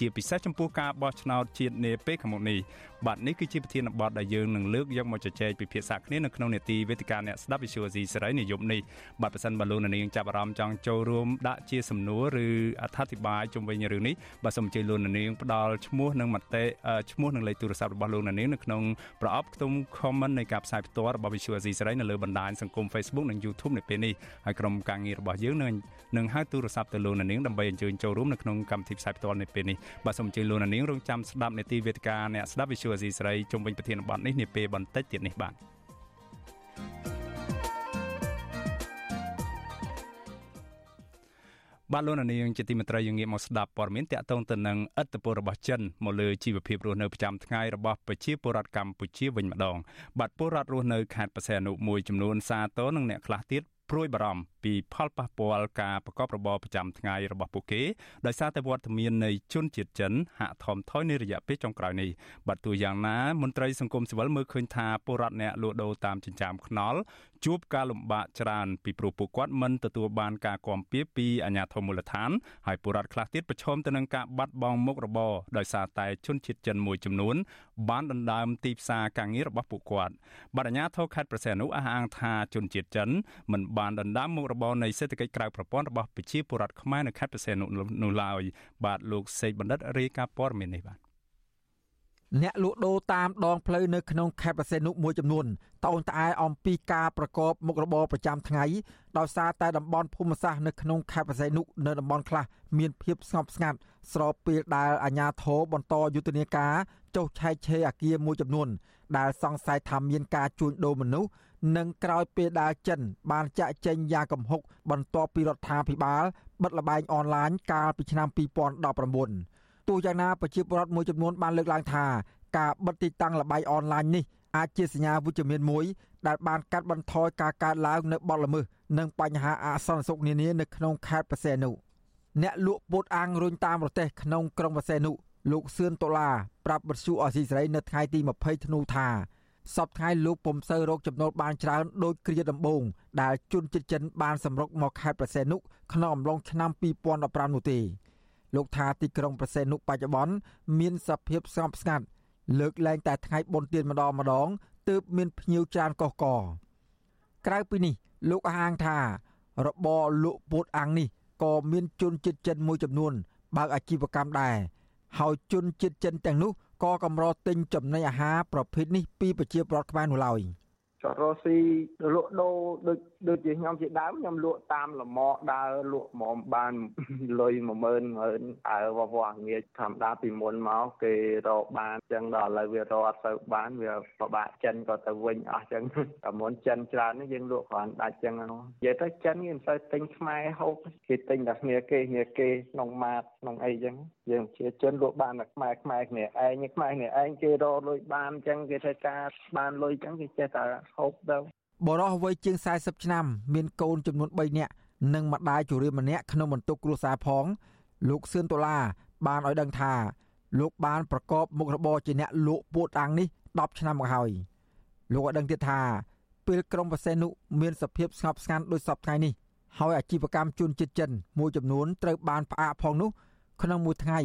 ជាពិសេសចំពោះការបោះឆ្នោតជាតិនាពេលខាងមុខនេះបាទនេះគឺជាប្រធានបទដែលយើងនឹងលើកយកមកជជែកពិភាក្សាគ្នានៅក្នុងនេតិវេទិកាអ្នកស្ដាប់វិទ្យុអេស៊ីសេរីនាយប់នេះបាទប្រសិនបើលោកនាងចាប់អារម្មណ៍ចង់ចូលរួមដាក់ជាសំណួរឬអត្ថាធិប្បាយជុំវិញរឿងនេះបាទសូមអញ្ជើញលោកនាងផ្ដល់ឈ្មោះនិងមតិឈ្មោះនិងលេខទូរស័ព្ទរបស់លោកនាងនៅក្នុងប្រអប់ខ្ទង់ comment នៃការផ្សាយផ្ទាល់របស់វិទ្យុអេស៊ីសេរីនៅលើបណ្ដាញសង្គម Facebook និង YouTube នៅពេលនេះហើយក្រុមការងាររបស់យើងនឹងនឹងហៅទូរស័ព្ទទៅលោកនាងដើម្បីអញ្ជើញចូលរួមនៅក្នុងកម្មវិធីផ្សាយផ្ទាល់នៅពេលនេះបាទសូមអញ្ជើញលោកនាងរងចាំស្ដាប់នេតិវេទិកាអ្នកស្ដាប់វិទ្យុអេស៊ីសេរីជុំវិញប្រធានបទនេះនាពេលបន្តិចទៀតនេះបាទបាទលោកនាងជាទីមេត្រីយើងងាកមកស្ដាប់ព័ត៌មានតាក់ទងទៅនឹងឥទ្ធិពលរបស់ចិនមកលើជីវភាពរស់នៅប្រចាំថ្ងៃរបស់ប្រជាពលរដ្ឋកម្ពុជាវិញម្ដងបាទពលរដ្ឋរស់នៅខេត្តបរសៃអនុមួយចំនួនសាទរនិងអ្នកខ្លះទៀតព្រួយបារម្ភពីផលប៉ះពាល់ការប្រកបរបរប្រចាំថ្ងៃរបស់ពួកគេដោយសារតែវត្តមាននៃជនជាតិចិនហាក់ថមថយនៅរយៈពេលចុងក្រោយនេះបាត់ទូយ៉ាងណាមន្ត្រីសង្គមស៊ីវិលមើលឃើញថាពលរដ្ឋអ្នកលក់ដូរតាមចិញ្ចើមថ្នល់ជួបការលំបាកច្រើនពីព្រោះពួកគាត់មិនទទួលបានការគាំពៀពីអាជ្ញាធរមូលដ្ឋានហើយពលរដ្ឋខ្លះទៀតប្រឈមទៅនឹងការបាត់បង់មុខរបរដោយសារតែជនជាតិចិនមួយចំនួន បានដណ្ដើមទីផ្សារការងាររបស់ពួកគាត់បាទអាជ្ញាធរខេត្តប្រសេនុអះអាងថាជនជាតិចិនមិនបានដណ្ដើមមុខរបរនៃសេដ្ឋកិច្ចក្រៅប្រព័ន្ធរបស់ប្រជាពលរដ្ឋខ្មែរនៅខេត្តប្រសេនុនោះឡើយបាទលោកសេកបណ្ឌិតរាយការណ៍ព័ត៌មាននេះបាទអ្នកលក់ដូរតាមដងផ្លូវនៅក្នុងខេត្តបរសេនុមួយចំនួនតោងត្អែអំពីការប្រកបមុខរបរប្រចាំថ្ងៃដោយសារតែតំបន់ភូមិសាស្ត្រនៅក្នុងខេត្តបរសេនុនៅតំបន់ខ្លះមានភាពស្ងប់ស្ងាត់ស្របពេលដែលអាជ្ញាធរបន្តយុទ្ធនាការចុះឆែកឆេរអាគារមួយចំនួនដែលសង្ស័យថាមានការជួញដូរមនុស្ស និងក្រោយពេលដែលចិន បានចាក់ចែងយ៉ាងកំហុកបន្ទាប់ពីរដ្ឋាភិបាលបិទលបែងអនឡាញកាលពីឆ្នាំ2019ទោះយ៉ាងណាប្រជាពលរដ្ឋមួយចំនួនបានលើកឡើងថាការបិទទីតាំងលបែងអនឡាញនេះអាចជាសញ្ញាវិជ្ជមានមួយដែលបានកាត់បន្ថយការកើតឡើងនៅបទល្មើសនិងបញ្ហាអសន្តិសុខនានានៅក្នុងខេត្តបរសេនុអ្នកលក់ពោតអាំងរុញតាមប្រទេសក្នុងក្រុងបរសេនុលោកសឿនដុល្លារប្រាប់បទសុអសីសេរីនៅថ្ងៃទី20ធ្នូថា សពថ្ងៃលោកពុំសូវរកចំណូលបានច្រើនដោយគ្រាដំបូងដែលជនជាតិចិនបានសម្រុកមកខេត្តប្រសេនុក្នុងអំឡុងឆ្នាំ2015នោះទេលោកថាទីក្រុងប្រសេនុបច្ចុប្បន្នមានសភាពស្ងប់ស្ងាត់លើកលែងតែថ្ងៃបុណ្យទានម្ដងម្ដងទើបមានភ្ញៀវច្រើនកុះកក្រៅពីនេះ លោកអះអាងថារបរលក់ពោតអាំងនេះក៏មានជនជាតិចិនមួយចំនួនបើកអាជីវកម្មដែរហើយជនជាតិចិនទាំងនោះ ក៏កម្រទិញចំណីអាហារប្រភេទនេះពីប្រជាពលរដ្ឋខ្មែរនោះឡើយ។ ចរស៊ីលក់ដូរដូចដូចជាខ្ញុំជាដើមខ្ញុំលក់តាមលមកដើរលក់ហ្មងបានលុយ10000 10000អើវវងាយធម្មតាពីមុនមកគេរកបានអញ្ចឹងដល់ឥឡូវវារកអត់ទៅបានវាពិបាកចិនក៏ទៅវិញអស់អញ្ចឹងតែមុនចិនច្រើននេះយើងលក់គ្រាន់ដាច់អញ្ចឹងនិយាយទៅចិនគេមិនសូវទិញខ្មែរហូបគេទិញតែគ្នាគេគ្នាគេក្នុងម៉ាតក្នុងអីអញ្ចឹងយើងជាជនលក់បានតែខ្មែរខ្មែរគ្នាឯងខ្មែរគ្នាឯងគេរកលុយបានអញ្ចឹងគេធ្វើការបានលុយអញ្ចឹងគេចេះតែហូបទៅបរោះវ័យជាង40ឆ្នាំ មានកូនចំនួន3នាក់និងម្ដាយជរាម្នាក់ក្នុងបន្ទុកគ្រួសារផង លោកសឿនដុល្លារបានឲ្យដឹងថាលោកបានប្រកបមុខរបរជាអ្នកលក់ពួតអាំងនេះ10ឆ្នាំមកហើយលោកឲ្យដឹងទៀតថាពេលក្រុងបរសេនុមានសភាពស្ងប់ស្ងាត់ដូចសពថ្ងៃនេះហើយអាជីវកម្មជួនចិត្តចិនមួយចំនួនត្រូវបានផ្អាកផងនោះក្នុងមួយថ្ងៃ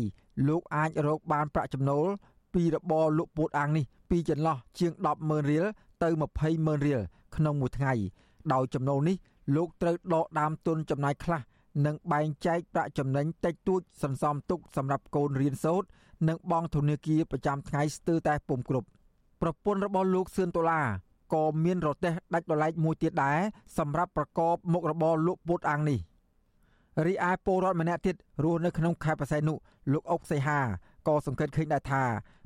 លោកអាចរកបានប្រាក់ចំណូលពីរបរលក់ពោតអាំងនេះពីចន្លោះជាង100000រៀល ទៅ200,000រៀលក្នុងមួយថ្ងៃ ដោយចំណូលនេះលោកត្រូវដកដើមទុនចំណាយខ្លះនិងបែងចែកប្រាក់ចំណេញតិចតួចសន្សំទុកសម្រាប់កូនរៀនសូត្រនិងបង់ធនាគារប្រចាំថ្ងៃស្ទើរតែពុំគ្រប់ប្រពន្ធរបស់លោកសឿនដុល្លារក៏មានរទេះដាច់ដライមួយទៀតដែរសម្រាប់ប្រកបមុខរបរលក់ពុតអាំងនេះរីឯពលរដ្ឋម្នាក់ទៀតរស់នៅក្នុងខេត្តបរសៃនុលោកអុកសីហាក៏សង្កេតឃើញដែរថា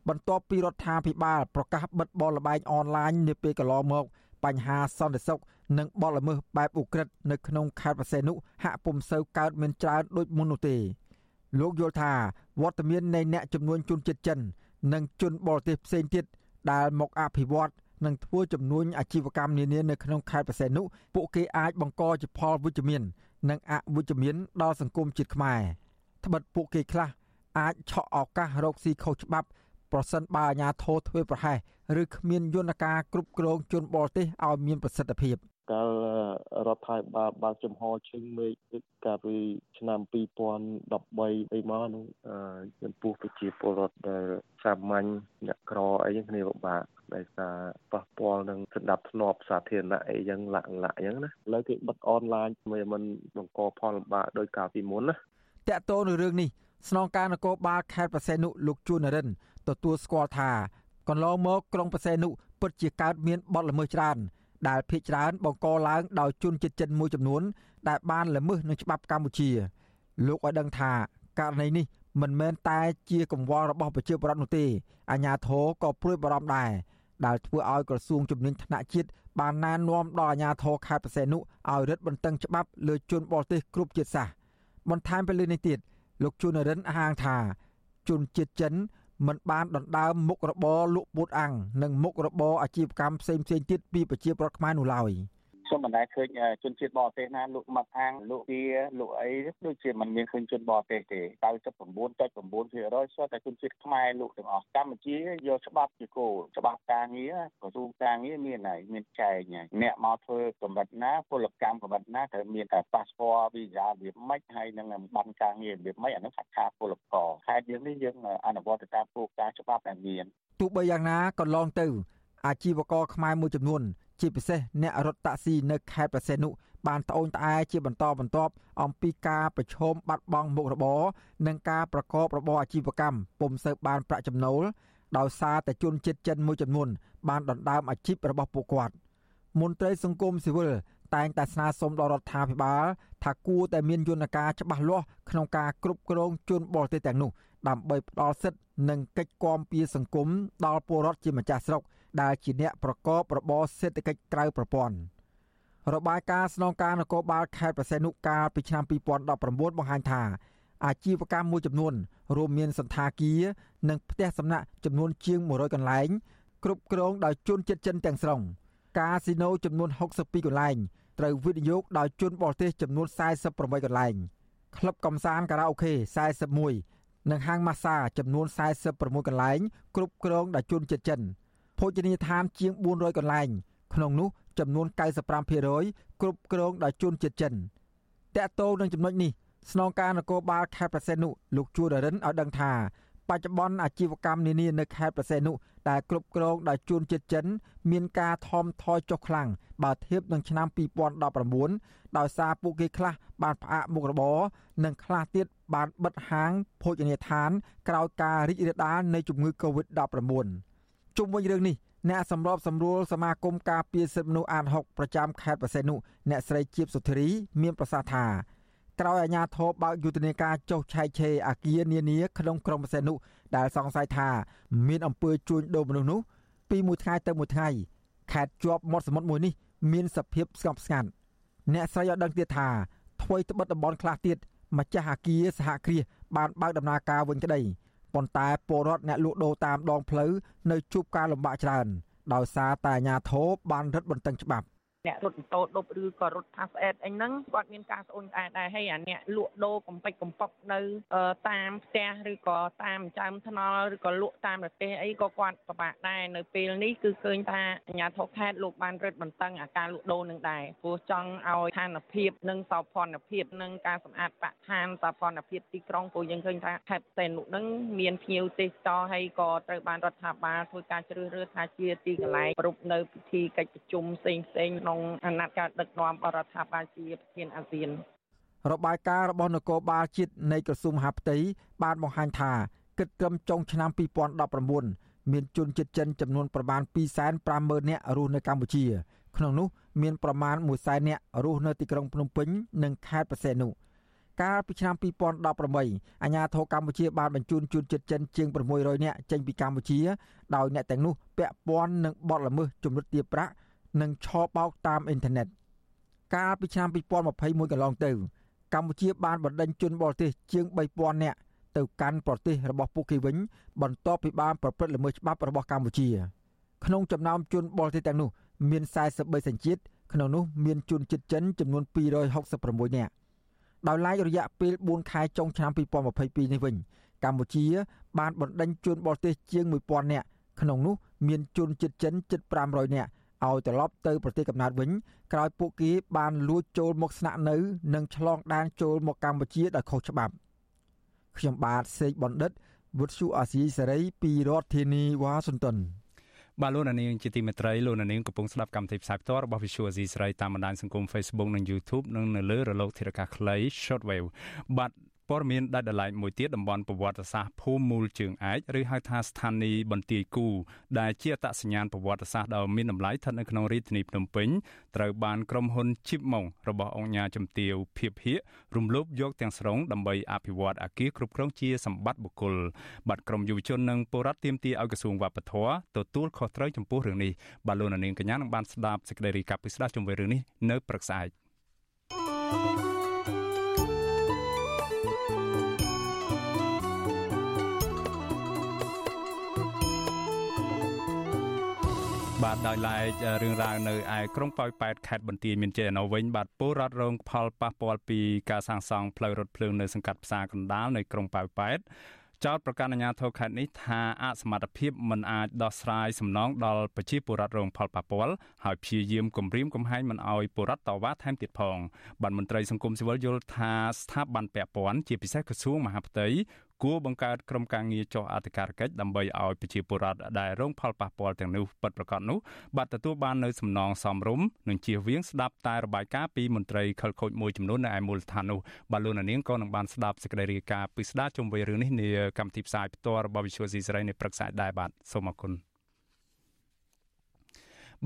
បន្ទាប់ពីរដ្ឋាភិបាលប្រកាសបិទបលល្បែងអនឡាញនាពេលកន្លងមកបញ្ហាសន្តិសុខនិងបទល្មើសបែបឧក្រិដ្ឋនៅក្នុងខេត្តបរសេនុហាក់ពុំសូវកើតមានច្រើនដូចមុននោះទេលោកយល់ថាវត្តមាននៃអ្នកចំនួនជនជាតិចិន និងជនបរទេសផ្សេងទៀតដែលមកអភិវឌ្ឍនិងធ្វើចំនួនអាជីវកម្មនានានៅក្នុងខេត្តបរសេនុពួកគេអាចបង្កជាផលវិជ្ជមាន និងអវិជ្ជមានដល់សង្គមជាតិខ្មែរត្បិតពួកគេខ្លះអាចឆក់ឱកាសរកស៊ីខុសច្បាប់ ប្រសិនបើអាជ្ញាធរធ្វើប្រហែសឬគ្មានយន្តការគ្រប់គ្រងជនបរទេសឲ្យមានប្រសិទ្ធភាពកាលរដ្ឋាភិបាលបើកចំហជើងមេឃកាលពីឆ្នាំ2013អីមកនោះចំពោះប្រជាពលរដ្ឋដែលសាមញ្ញអ្នកក្រអីចឹងគ្នាពិបាកដោយសារប៉ះពាល់នឹងសន្តិភាពសាធារណៈអីចឹងលាក់លាក់ចឹងណាឥឡូវគេបិទអនឡាញមិនមិនបង្កផលលំបាកដោយកាលពីមុនណាតកតទៅនឹងរឿងនេះស្នងការនគរបាលខេត្តប្រសេនុលោកជួននរិន ទទួលស្គាល់ថាកន្លងមកក្រុងប្រសេនុពិតជាកើតមានបទល្មើសច្រើនដែលភ ieck ច្រើនបង្កឡើងដោយជនជាតិចិនមួយចំនួន ដែលបានល្មើសនឹងច្បាប់កម្ពុជា លោកឲ្យដឹងថាករណីនេះមិនមែនតែជាកង្វល់របស់ប្រជាពលរដ្ឋនោះទេអាជ្ញាធរក៏ព្រួយបារម្ភដែរដែលធ្វើឲ្យក្រសួងជំនាញថ្នាក់ជាតិបានណែនាំដល់អាជ្ញាធរខេត្តបរសេនុឲ្យរឹតបន្តឹងច្បាប់លើជនបរទេសគ្រប់ជាតិសាសន៍បន្ថែមពីលើនេះទៀតលោកជួននរិនអះអាងថាជនជាតិចិន មិនបានដណ្ដើមមុខរបរលក់ពោតអាំងនិងមុខរបរអាជីវកម្មផ្សេងៗទៀតពីប្រជាពលរដ្ឋខ្មែរនោះឡើយ។ ខ្ញុំមិនដែលឃើញជនជាតិបរទេសណាលក់មាត់អាំងលក់វាលក់អីដូចជាមិនមានឃើញជនបរទេសទេ99.9%សុទ្ធតែជនជាតិខ្មែរលក់ទាំងអស់កម្ពុជាយកច្បាប់ជាគោលច្បាប់ការងារក្រសួងការងារមានហើយមានចែងហើយអ្នកមកធ្វើកម្រិតណាពលកម្មកម្រិតណាត្រូវមានតែប៉ាសពតវីសារបៀបម៉េចហើយនឹងបានការងាររបៀបម៉េចអានោះខាត់ខាពលករខេត្តយើងនេះយើងអនុវត្តតាមគោលការណ៍ច្បាប់ដែលមានទោះបីយ៉ាងណាកន្លងទៅ អាជីវករខ្មែរមួយចំនួន ជាពិសេសអ្នករត់តាក់ស៊ីនៅខេត្តប្រសេនុបានត្អូញត្អែជាបន្តបន្ទាប់អំពីការប្រឈមបាត់បង់មុខរបរនិងការប្រកបរបរអាជីវកម្មពុំសូវបានប្រាក់ចំណូលដោយសារតែជនជាតិចិនមួយចំនួនបានដណ្ដើមអាជីពរបស់ពួកគាត់មន្ត្រីសង្គមស៊ីវិលតែងតែស្នើសុំដល់រដ្ឋាភិបាលថាគួរតែមានយន្តការច្បាស់លាស់ក្នុងការគ្រប់គ្រងជនបរទេសទាំងនោះ ដើម្បីផ្ដល់សិទ្ធិនិងកិច្ចគាំពៀសង្គមដល់ពលរដ្ឋជាម្ចាស់ស្រុក ដែលជាអ្នកប្រកបរបរសេដ្ឋកិច្ចក្រៅប្រព័ន្ធរបាយការណ៍ស្នងការនគរបាលខេត្តប្រសេនុកាលពីឆ្នាំ2019បង្ហាញថាអាជីវកម្មមួយចំនួនរួមមានសន្តាគារនិងផ្ទះសំណាក់ចំនួនជាង100កន្លែងគ្រប់គ្រងដោយជនជាតិចិនទាំងស្រុងកាស៊ីណូចំនួន62កន្លែងត្រូវវិនិយោគដោយជនបរទេសចំនួន48កន្លែងក្លឹបកំសាន្តខារ៉ាអូខេ41និងហាងម៉ាស្សាចំនួន46កន្លែងគ្រប់គ្រងដោយជនជាតិចិន ភោជនីយដ្ឋានជាង400កន្លែង ក្នុងនោះចំនួន95%គ្រប់គ្រងដោយជនជាតិចិនតកតោនឹងចំណុចនេះស្នងការនគរបាលខេត្តប្រសេនុលោកជួនរិនឲ្យដឹងថាបច្ចុប្បន្នអាជីវកម្មនានានៅខេត្តប្រសេនុដែលគ្រប់គ្រងដោយជួនជាតិចិន មានការថមថយចុះខ្លាំងបើធៀបនឹងឆ្នាំ2019ដោយសារពួកគេខ្លះបានផ្អាកមុខរបរនិងខ្លះទៀតបានបិទហាងភោជនីយដ្ឋានក្រោយការរីករាលដាលនៃជំងឺ Covid-19 ជុំវិញរឿងនេះអ្នកសម្របសម្រួលសមាគមការពារសិទ្ធិមនុស្សអាត6ប្រចាំខេត្តបរសេនុអ្នកស្រីជាបសុធារីមានប្រសាសន៍ថាក្រោយអាជ្ញាធរបើកយុទ្ធនាការចុះឆែកឆេរអាគារនានាក្នុងក្រុងបរសេនុដែលសង្ស័យថាមានអំពើជួញដូរមនុស្សនោះពីមួយថ្ងៃទៅមួយថ្ងៃខេត្តជាប់មាត់សមុទ្រមួយនេះមានសភាពស្ងប់ស្ងាត់អ្នកស្រីឲ្យដឹងទៀតថាថ្មីត្បិតតំបន់ខ្លះទៀតម្ចាស់អាគារសហគ្រាសបានបើកដំណើរការវិញក្តី ប៉ុន្តែពលរដ្ឋអ្នកលក់ដូរតាមដងផ្លូវនៅជួបការលំបាកច្រើនដោយសារតែអាជ្ញាធរបានរឹតបន្តឹងច្បាប់ អ្នករត់ម៉ូតូដប់ឬក៏រត់ផាសអេតអីហ្នឹងគាត់មានការស្អូនក្អែដែរហើយអាអ្នកលក់ដូរកំពេចកំប៉ុកនៅតាមផ្ទះឬក៏តាមចាំថ្នល់ឬក៏លក់តាមប្រទេសអីក៏គាត់ពិបាកដែរនៅពេលនេះគឺឃើញថាអាជ្ញាធរខេត្តលោកបានរឹតបន្តឹងអាការលក់ដូរនឹងដែរព្រោះចង់ឲ្យឋានភាពនិងសោភ័ណភាពនិងការសម្អាតបរិស្ថានសោភ័ណភាពទីក្រុងព្រោះយើងឃើញថាខេត្តផ្សេងនោះនឹងមានភ្ញៀវទេសចរហើយក៏ត្រូវបានរដ្ឋាភិបាលធ្វើការជ្រើសរើសថាជាទីកន្លែងប្រពនៅពិធីកិច្ចប្រជុំផ្សេងផ្សេងក្នុងក្នុងអាណត្តិការដឹកនាំបរដ្ឋាភិបាលជាប្រធានអាស៊ានរបាយការណ៍របស់នគរបាលជាតិនៃក្រសួងមហាផ្ទៃបានបង្ហាញថាគិតត្រឹមចុងឆ្នាំ2019មានជនជាតិចិនចំនួនប្រមាណ250,000នាក់រស់នៅកម្ពុជា ក្នុងនោះមានប្រមាណ100,000នាក់រស់នៅទីក្រុងភ្នំពេញនិងខេត្តប្រសេនុកាលពីឆ្នាំ2018អាជ្ញាធរកម្ពុជាបានបញ្ជូនជនជាតិចិនជាង600នាក់ចេញពីកម្ពុជាដោយអ្នកទាំងនោះពាក់ព័ន្ធនឹងបទល្មើសជំរិតទារប្រាក់ និងឆបោកតាមអ៊ីនធឺណិតកាលពីឆ្នាំ2021កន្លងទៅ កម្ពុជាបានបណ្ដេញជនបរទេសជាង3000នាក់ទៅកាន់ប្រទេសរបស់ពួកគេវិញ បន្ទាប់ពីបានប្រព្រឹត្តល្មើសច្បាប់របស់កម្ពុជា ក្នុងចំណោមជនបរទេសទាំងនោះ មាន43សញ្ជាតិក្នុងនោះមានជនជាតិចិនចំនួន266នាក់ដោយឡែករយៈពេល4ខែចុងឆ្នាំ2022នេះវិញកម្ពុជា បានបណ្ដេញជនបរទេសជាង1000នាក់ក្នុងនោះមានជនជាតិចិនជិត500នាក់ ឲ្យត្រឡប់ទៅប្រទេសកំណើតវិញក្រោយពួកគេបានលួចចូលមកស្នាក់នៅ និងឆ្លងដែនចូលមកកម្ពុជាដោយខុសច្បាប់ខ្ញុំបាទសេកបណ្ឌិតវុទ្ធុអាស៊ីសេរីពីរដ្ឋធានីវ៉ាស៊ីនតោនបាទលោកនាងជាទីមេត្រីលោកនាងកំពុងស្ដាប់កម្មវិធីផ្សាយផ្ទាល់របស់ Visual Asia ស្រីតាមបណ្ដាញសង្គម Facebook និង YouTube និងនៅលើរលកធារកាសខ្លី Shortwave បាទ ព័ត៌មានដាច់ដライមួយទៀតតំបន់ប្រវត្តិសាស្ត្រភូមិមូលជើងឯកឬហៅថាស្ថានីយ៍បន្ទាយគូដែលជាអត្តសញ្ញាណប្រវត្តិសាស្ត្រដ៏មានតម្លៃស្ថិតនៅក្នុងរាជធានីភ្នំពេញត្រូវបានក្រុមហ៊ុន Chipmong របស់អង្គការជំទាវភៀបភៀករំលោភយកទាំងស្រុងដើម្បីអភិវឌ្ឍអគារគ្រប់គ្រងជាសម្បត្តិបុគ្គលបាត់ក្រុមយុវជននិងពលរដ្ឋទាមទារឲ្យក្រសួងវប្បធម៌ទទួលខុសត្រូវចំពោះរឿងនេះបាទលោកនាងកញ្ញានឹងបានស្ដាប់សេចក្តីរាយការណ៍ពីស្ដាប់ជុំវិញរឿងនេះនៅព្រឹកស្អែក thank you បាទដោយឡែករឿងរ៉ាវនៅឯក្រុងប៉ោយប៉ែតខេត្តបន្ទាយមានជ័យនៅវិញបាទពលរដ្ឋរងផលប៉ះពាល់ពីការសាងសង់ផ្លូវរថភ្លើងនៅសង្កាត់ផ្សារកណ្ដាលនៅក្រុងប៉ោយប៉ែតចោតប្រកាសអាជ្ញាធរខេត្តនេះថាអសមត្ថភាពមិនអាចដោះស្រាយសំណងដល់ប្រជាពលរដ្ឋរងផលប៉ះពាល់ហើយព្យាយាមគំរាមកំហែងមិនឲ្យពលរដ្ឋតវ៉ាថែមទៀតផងបានមន្ត្រីសង្គមស៊ីវិលយល់ថាស្ថាប័នពាក់ព័ន្ធជាពិសេសក្រសួងមហាផ្ទៃ គួរបង្កើតក្រុមការងារចុះអធិការកិច្ចដើម្បីឲ្យប្រជាពលរដ្ឋដែលរងផលប៉ះពាល់ទាំងនោះពិតប្រាកដនោះបាទទទួលបាននៅសំណងសមរម្យនិងជៀសវាងស្ដាប់តែរបាយការណ៍ពីមន្ត្រីខលខូចមួយចំនួននៅឯមូលដ្ឋាននោះបាទលោកនាងក៏នឹងបានស្ដាប់សេចក្តីរាយការណ៍ពីស្ដារជុំវិញរឿងនេះនាកម្មវិធីផ្សាយផ្ទាល់របស់ Visual C សេរីនៅព្រឹកស្អែកដែរបាទសូមអរគុណ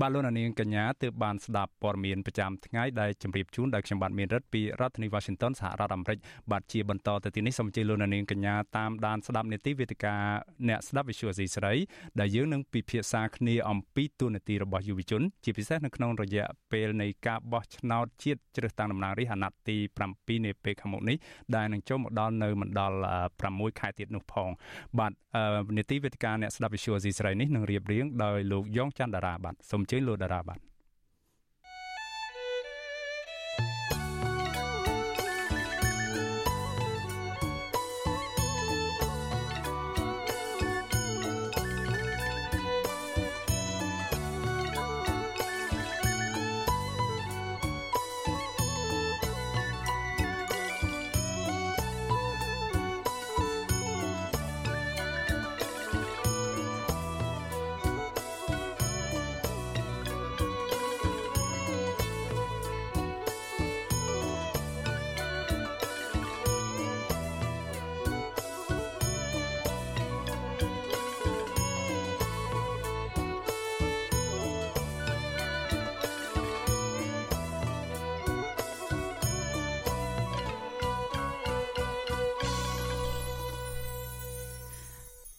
បាទលោកនាងកញ្ញាទើបបានស្ដាប់ព័ត៌មានប្រចាំថ្ងៃដែលជម្រាបជូនដោយខ្ញុំបាទមានរិទ្ធពីរដ្ឋធានី Washington សហរដ្ឋអាមេរិកបាទជាបន្តទៅទីនេះសូមអញ្ជើញលោកនាងកញ្ញាតាមដានស្ដាប់នេតិវេទិកាអ្នកស្ដាប់ Visual Asia ស្រីដែលយើងនឹងពិភាក្សាគ្នាអំពីទូនាទីរបស់យុវជន ជាពិសេសនៅក្នុងរយៈពេលនៃការបោះឆ្នោតជាតិជ្រើសតាំងតំណាងរាស្ត្រអាណត្តិទី7នាពេលខាងមុខនេះដែលនឹងចូលមកដល់នៅមិនដល់6ខែទៀតនោះផង បាទនេតិវេទិកាអ្នកស្ដាប់ Visual Asia ស្រីនេះនឹងរៀបរៀងដោយលោកយ៉ងច័ន្ទតារាបាទសូមអញ្ជើញលោកតារាបាទ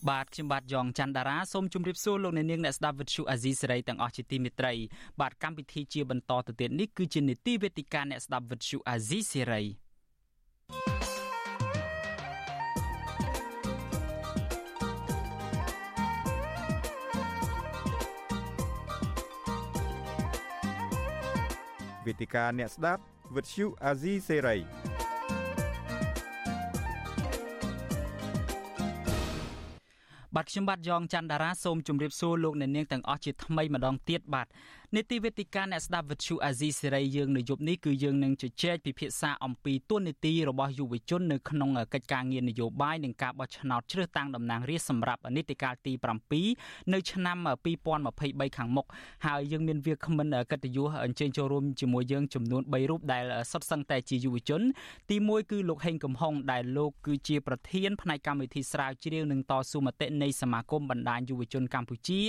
បាទខ្ញុំបាទយ៉ងច័ន្ទដារាសូមជម្រាបសួរលោកអ្នកនាងអ្នកស្ដាប់វិទ្យុអាស៊ីសេរីទាំងអស់ជាទីមេត្រីបាទកម្មវិធីជាបន្តទៅទៀតនេះគឺជានីតិវេទិកាអ្នកស្ដាប់វិទ្យុអាស៊ីសេរីវេទិកាអ្នកស្ដាប់វិទ្យុអាស៊ីសេរី បាទខ្ញុំបាទយ៉ងច័ន្ទដារាសូមជម្រាបសួរលោកអ្នកនាងទាំងអស់ជាថ្មីម្ដងទៀតបាទ នីតិវេទិកាអ្នកស្ដាប់វិទ្យុអាស៊ីសេរីយើងនៅយប់នេះគឺយើងនឹងជជែកពិភាក្សាអំពីទួនាទីរបស់យុវជននៅក្នុងកិច្ចការងារនយោបាយនិងការបោះឆ្នោតជ្រើសតាំងតំណាងរាស្ត្រសម្រាប់នីតិកាលទី7នៅឆ្នាំ2023ខាងមុខហើយយើងមានវាគ្មិនកិត្តិយសអញ្ជើញចូលរួមជាមួយយើងចំនួន3រូបដែលសុទ្ធសឹងតែជាយុវជន ទី1គឺលោកហេងកំហុងដែលលោកគឺជាប្រធានផ្នែកកម្មវិធីស្រាវជ្រាវនិងតស៊ូមតិនៃសមាគមបណ្ដាញយុវជនកម្ពុជា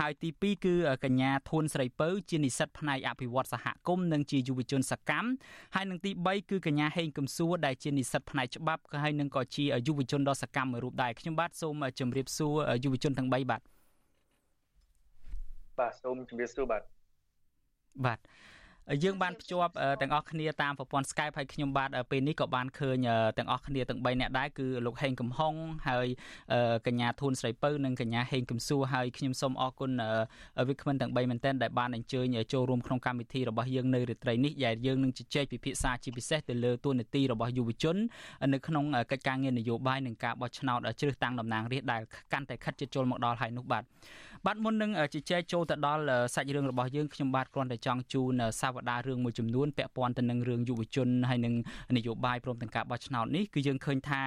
ហើយទី2គឺកញ្ញាធួនស្រីពៅជានិស្សិតផ្នែកអភិវឌ្ឍសហគមន៍និងជាយុវជនសកម្មហើយនឹងទី3គឺកញ្ញាហេងកំសួរដែលជានិស្សិតផ្នែកច្បាប់ហើយនឹងក៏ជាយុវជនដ៏សកម្មមួយរូបដែរខ្ញុំបាទសូមជម្រាបសួរយុវជនទាំង3បាទបាទសូមជម្រាបសួរបាទបាទ យើងបានភ្ជាប់ទាំងអស់គ្នាតាមប្រព័ន្ធ Skype ហើយខ្ញុំបាទពេលនេះក៏បានឃើញទាំងអស់គ្នាទាំង3នាក់ដែរគឺលោកហេងកំហុងហើយកញ្ញាធួនស្រីពៅនិងកញ្ញាហេងកំសួរហើយខ្ញុំសូមអរគុណវិក្កាមទាំង3មែនទែនដែលបានអញ្ជើញចូលរួមក្នុងកម្មវិធីរបស់យើងនៅរាត្រីនេះដែលយើងនឹងជជែកពិភាក្សាជាពិសេសទៅលើទួនាទីរបស់យុវជននៅក្នុងកិច្ចការងារនយោបាយនិងការបោះឆ្នោតជ្រើសតាំងតំណាងរាស្ត្រដែលកាន់តែខិតជិតចូលមកដល់ហើយនោះបាទបាទមុននឹងជជែកចូលទៅដល់សាច់រឿងរបស់យើងខ្ញុំបាទគ្រាន់តែចង់ជូនសាវតារឿងមួយចំនួនពាក់ព័ន្ធទៅនឹងរឿងយុវជនហើយនឹងនយោបាយព្រមទាំងការបោះឆ្នោតនេះគឺយើងឃើញថា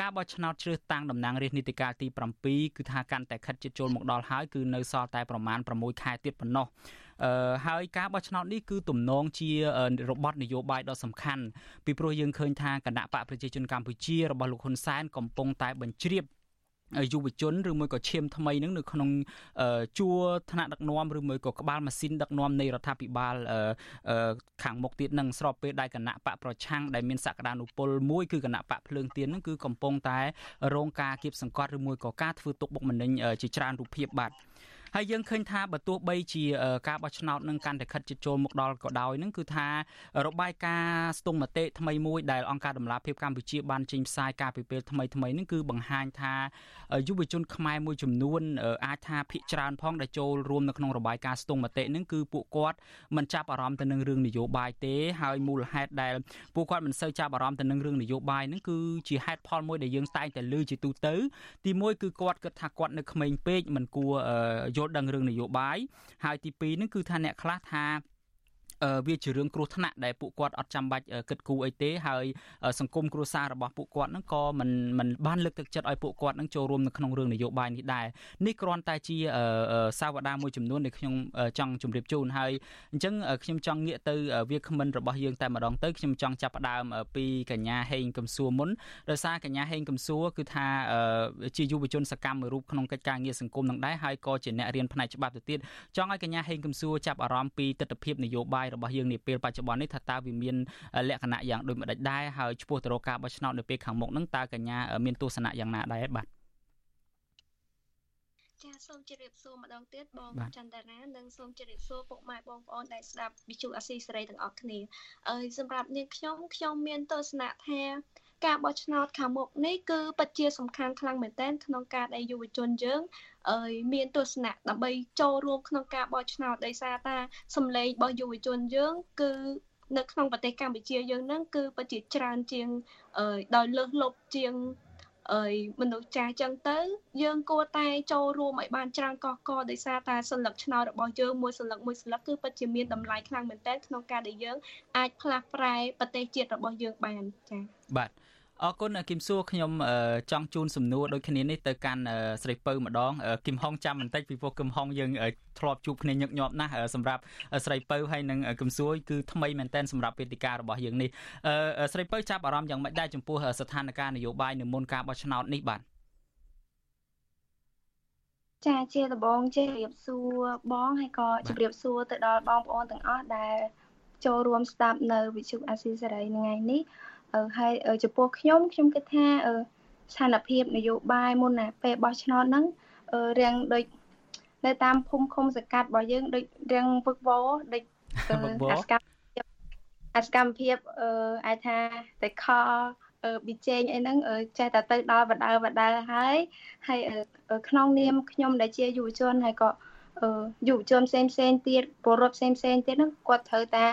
ការបោះឆ្នោតជ្រើសតាំងតំណាងរាស្ត្រនីតិកាលទី7គឺថាកាន់តែខិតជិតចូលមកដល់ហើយគឺនៅសល់តែប្រមាណ6ខែទៀតប៉ុណ្ណោះអឺហើយការបោះឆ្នោតនេះគឺទំនងជារបត់នយោបាយដ៏សំខាន់ពីព្រោះយើងឃើញថាគណៈបកប្រជាជនកម្ពុជារបស់លោកហ៊ុនសែនកំពុងតែបញ្ជ្រាប យុវជនឬមួយក៏ឈាមថ្មីនឹងនៅក្នុងជួរថ្នាក់ដឹកនាំឬមួយក៏ក្បាលម៉ាស៊ីនដឹកនាំនៃរដ្ឋាភិបាលខាងមុខទៀតនឹងស្របពេលដែលគណៈបកប្រឆាំងដែលមានសក្តានុពលមួយគឺគណៈបកភ្លើងទៀននឹងគឺកំពុងតែរងការគៀបសង្កត់ឬមួយក៏ការធ្វើទុកបុកម្នេញជាច្រើនរូបភាពបាទ ហើយយើងឃើញថាបើទោះបីជាការបោះឆ្នោតនឹងកាន់តែខិតជិតចូលមកដល់ក៏ដោយនឹងគឺថារបាយការណ៍ស្ទង់មតិថ្មីមួយដែលអង្គការដំឡាភិបកម្ពុជាបានចេញផ្សាយការពីពេលថ្មីថ្មីនឹងគឺបង្ហាញថាយុវជនខ្មែរមួយចំនួនអាចថាភិកច្រើនផងដែលចូលរួមនៅក្នុងរបាយការណ៍ស្ទង់មតិនឹងគឺពួកគាត់មិនចាប់អារម្មណ៍ទៅនឹងរឿងនយោបាយទេហើយមូលហេតុដែលពួកគាត់មិនសូវចាប់អារម្មណ៍ទៅនឹងរឿងនយោបាយនឹងគឺជាហេតុផលមួយដែលយើងតែងតែលើជាទូទៅទីមួយគឺគាត់គិតថាគាត់នៅក្មេងពេកមិនគួរយល់ដឹងរឿងនយោបាយហើយទី2នឹងគឺថាអ្នកខ្លះថា វាជារឿងគ្រោះថ្នាក់ដែលពួកគាត់អត់ចាំបាច់គិតគូរអីទេហើយសង្គមគ្រួសាររបស់ពួកគាត់ហ្នឹងក៏មិនមិនបានលើកទឹកចិត្តឲ្យពួកគាត់ហ្នឹងចូលរួមនៅក្នុងរឿងនយោបាយនេះដែរនេះគ្រាន់តែជាសាវតាមួយចំនួនដែលខ្ញុំចង់ជម្រាបជូនហើយអញ្ចឹងខ្ញុំចង់ងាកទៅវាគ្មិនរបស់យើងតែម្ដងទៅខ្ញុំចង់ចាប់ផ្ដើមពីកញ្ញាហេងកំសួរមុនដោយសារកញ្ញាហេងកំសួរគឺថាជាយុវជនសកម្មមួយរូបក្នុងកិច្ចការងារសង្គមនឹងដែរហើយក៏ជាអ្នករៀនផ្នែកច្បាប់ទៅទៀតចង់ឲ្យកញ្ញាហេងកំសួរចាប់អារម្មណ៍ពីទស្សនវិជ្ជានយោបាយបាយរបស់យើងនាពេលបច្ចុប្បន្ននេះថាតើវាមានលក្ខណៈយ៉ាងដូចម្ដេចដែរហើយឆ្ពោះទៅរកការបោះឆ្នោតនៅពេលខាងមុខហ្នឹងតើកញ្ញាមានទស្សនៈយ៉ាងណាដែរបាទចាសូមជម្រាបសួរម្ដងទៀតបងចន្ទរានិងសូមជម្រាបសួរពុកម៉ែបងប្អូនដែលស្ដាប់វិទ្យុអាស៊ីសេរីទាំងអស់គ្នាអើយសម្រាប់នាងខ្ញុំខ្ញុំមានទស្សនៈថា ការបោះឆ្នោតខាងមុខនេះគឺពិតជាសំខាន់ខ្លាំងមែនទែនក្នុងការដែលយុវជនយើងអើយមានទស្សនៈដើម្បីចូលរួមក្នុងការបោះឆ្នោតដោយសារថាសម្លេងរបស់យុវជនយើងគឺនៅក្នុងប្រទេសកម្ពុជាយើងហ្នឹងគឺពិតជាច្រើនជាងអឺដោយលើសលប់ជាងអើយ មនុស្សចាស់ចឹងទៅ យើងគួរតែចូលរួមឲ្យបានច្រើនកកកដោយសារតែសញ្ញាឆ្នោតរបស់យើងមួយសញ្ញាមួយសញ្ញាគឺពិតជាមានតម្លៃខ្លាំងមែនទែនក្នុងការដែលយើងអាចផ្លាស់ប្រែប្រទេសជាតិរបស់យើងបានចា៎បាទ អរគុណគឹមសួរខ្ញុំចង់ជូនសំណួរដូចគ្នានេះទៅកាន់ស្រីពៅម្ដងគឹមហុងចាំបន្តិចពីព្រោះគឹមហុងយើងធ្លាប់ជួបគ្នាញឹកញាប់ណាស់សម្រាប់ស្រីពៅហើយនិងគឹមសួរគឺថ្មីមែនតែនសម្រាប់វេទិការបស់យើងនេះស្រីពៅចាប់អារម្មណ៍យ៉ាងម៉េចដែរចំពោះស្ថានភាពនយោបាយនៅមុនការបោះឆ្នោតនេះបាទចាជាដំបងជម្រាបសួរបងហើយក៏ជម្រាបសួរទៅដល់បងប្អូនទាំងអស់ដែលចូលរួមស្ដាប់នៅវិទ្យុអាស៊ីសេរីថ្ងៃនេះ ហើយចំពោះខ្ញុំខ្ញុំគិតថាស្ថានភាពនយោបាយមុនណាពេលបោះឆ្នោតហ្នឹងរៀងដូចនៅតាមភូមិឃុំសង្កាត់របស់យើងដូចរៀងវឹកវរដូចអាសកម្មភាពអាសកម្មភាពអឺអាចថាតែខប៊ីចេងអីហ្នឹងចេះតែទៅដល់បដៅបដៅហើយហើយក្នុងនាមខ្ញុំដែលជាយុវជនហើយក៏យុវជនផ្សេងផ្សេងទៀតពលរដ្ឋផ្សេងផ្សេងទៀតហ្នឹងគាត់ត្រូវតា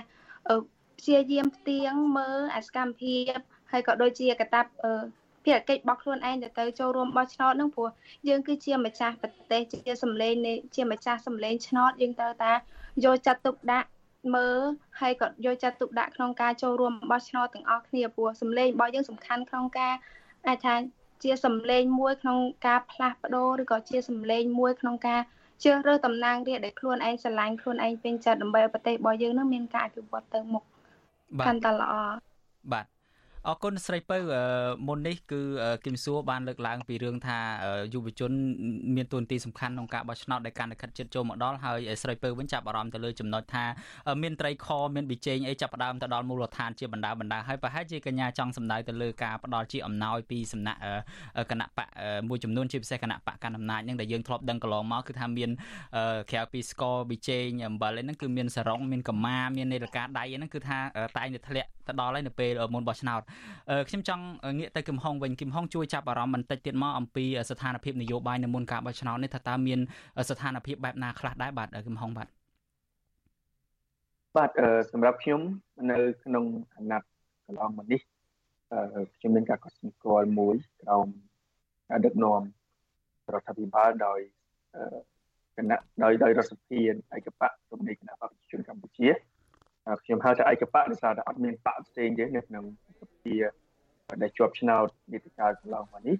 ព្យាយាមផ្ទៀងមើលអាសកម្មភាពហើយក៏ដូចជាកតាបភារកិច្ចរបស់ខ្លួនឯងទៅទៅចូលរួមបោះឆ្នោតហ្នឹងព្រោះយើងគឺជាម្ចាស់ប្រទេសជាសម្លេងនៃជាម្ចាស់សម្លេងឆ្នោតយើងត្រូវតាយកចាត់ទុកដាក់មើលហើយក៏យកចាត់ទុកដាក់ក្នុងការចូលរួមបោះឆ្នោតទាំងអស់គ្នាព្រោះសម្លេងរបស់យើងសំខាន់ក្នុងការអាចថាជាសម្លេងមួយក្នុងការផ្លាស់ប្ដូរឬក៏ជាសម្លេងមួយក្នុងការជ្រើសរើសតំណាងរាស្ត្រដែលខ្លួនឯងស្រឡាញ់ខ្លួនឯងពេញចិត្តដើម្បីឲ្យប្រទេសរបស់យើងនឹងមានការអភិវឌ្ឍទៅមុខ កាន់តែល្អបាទ អរគុណស្រីពៅមុននេះគឺគឹមសួរបានលើកឡើងពីរឿងថាយុវជន មានទួនាទីសំខាន់ក្នុងការបោះឆ្នោតដែលកាន់តែខិតជិតចូលមកដល់ហើយស្រីពៅវិញចាប់អារម្មណ៍ទៅលើចំណុចថាមានត្រីខមានប៊ីចេងអីចាប់ផ្ដើមទៅដល់មូលដ្ឋានជាបណ្ដាបណ្ដាហើយប្រហែលជាកញ្ញាចង់សម្ដៅទៅលើការផ្ដល់ជាអំណោយពីសំណាក់គណៈបកមួយចំនួនជាពិសេសគណៈបកកណ្ដាលអំណាចនឹងដែលយើងធ្លាប់ដឹងកន្លងមកគឺថាមានក្រៅពីស្កប៊ីចេងអំបិលហ្នឹងគឺមានសរងមានកម្មាមាននេលកាដៃហ្នឹងគឺថាតែងតែធ្លាក់ទៅដល់ហើយនៅពេលមុនបោះឆ្នោតខ្ញុំចង់ងាកទៅគឹមហុងវិញគឹមហុងជួយចាប់អារម្មណ៍បន្តិចទៀតមកអំពីស្ថានភាពនយោបាយនៅមុនការបោះឆ្នោតនេះថាតើមានស្ថានភាពបែបណាខ្លះដែរបាទគឹមហុងបាទបាទសម្រាប់ខ្ញុំនៅក្នុងអាណត្តិកន្លងមកនេះខ្ញុំមានការកត់សម្គាល់មួយក្រោមការដឹកនាំរដ្ឋាភិបាលដោយគណៈដោយដោយរដ្ឋសភាឯកបៈរំនៃគណៈបព្វជិជនកម្ពុជាខ្ញុំហៅថាឯកបៈដោយសារតែអត់មានបកផ្សេងទេនៅក្នុង សភាដែលជាប់ឆ្នោតនីតិកាលកន្លងមកនេះ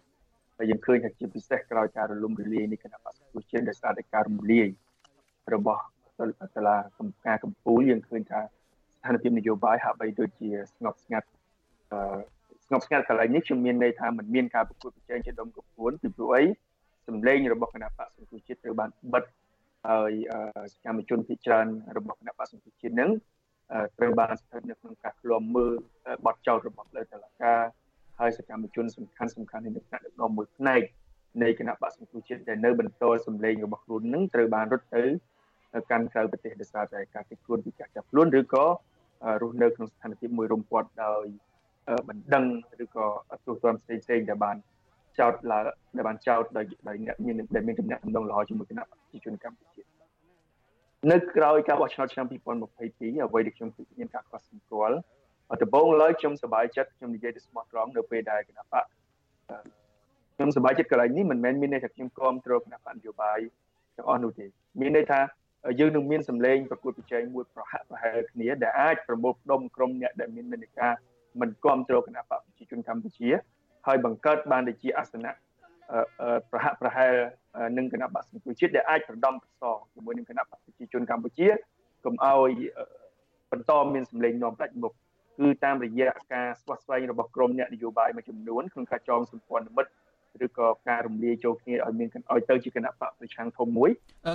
ហើយយើងឃើញថាជាពិសេសក្រោយការរលំរលាយនៃគណៈបក្សប្រជាជាតិដោយសារតែការរំលាយរបស់តឡាកម្មការកម្ពុជាយើងឃើញថាស្ថានភាពនយោបាយហាក់បីដូចជាស្ងប់ស្ងាត់អឺស្ងប់ស្ងាត់កន្លែងនេះខ្ញុំមានន័យថាมันមានការប្រកួតប្រជែងជាដុំកំពួនពីព្រោះអីសម្លេងរបស់គណៈបក្សប្រជាជាតិត្រូវបានបិទហើយសកម្មជនភាគច្រើនរបស់គណៈបក្សប្រជាជាតិនឹងត្រូវបានស្ថិតនៅក្នុងការឃ្លាំមើល បទចោទរបស់លើតុលាការហើយសកម្មជនសំខាន់សំខាន់នៃថ្នាក់ដឹកនាំមួយផ្នែកនៃគណៈបក្សសង្គ្រោះជាតិដែលនៅបន្តសម្លេងរបស់ខ្លួននឹងត្រូវបានរត់ទៅកាន់ក្រៅប្រទេសដោយសារតែការគេខ្លួនពីការចាប់ខ្លួនឬក៏រស់នៅក្នុងស្ថានភាពមួយរំពាត់ដោយបណ្ដឹងឬក៏ទោសទណ្ឌផ្សេងផ្សេងដែលបានចោតឡើងដែលបានចោតដោយដោយអ្នកមានដែលមានតំណែងដំណងល្អជាមួយគណៈប្រជាជនកម្ពុជានៅក្រោយការបោះឆ្នោតឆ្នាំ2022អ្វីដែលខ្ញុំមានការកត់សម្គាល់ ដំបូងឡើយខ្ញុំសប្បាយចិត្តខ្ញុំនិយាយទៅស្មោះត្រង់នៅពេលដែលគណៈបកខ្ញុំសប្បាយចិត្តកន្លែងនេះមិនមែនមានន័យថាខ្ញុំគ្រប់គ្រងគណៈបកនយោបាយទាំងអស់នោះទេមានន័យថាយើងនឹងមានសម្លេងប្រកួតប្រជែងមួយប្រហាក់ប្រហែលគ្នាដែលអាចប្រមូលផ្ដុំក្រុមអ្នកដែលមាននិន្នាការមិនគ្រប់គ្រងគណៈបកប្រជាជនកម្ពុជាហើយបង្កើតបានជា អាសនៈប្រហាក់ប្រហែលនឹងគណៈបក្សសង្គ្រោះជាតិដែលអាចប្រដំប្រសងជាមួយនឹងគណៈបក្សប្រជាជនកម្ពុជាកុំឲ្យបន្តមានសម្លេងនាំផ្ដាច់មុខ គឺតាមរយៈការស្វាស្វែងរបស់ក្រមអ្នកនយោបាយមួយចំនួនក្នុងការចងសម្ព័ន្ធមិត្តឬក៏ការរំលាយចូលគ្នាឲ្យមានឲ្យទៅជាគណៈបកប្រឆាំងធំមួយ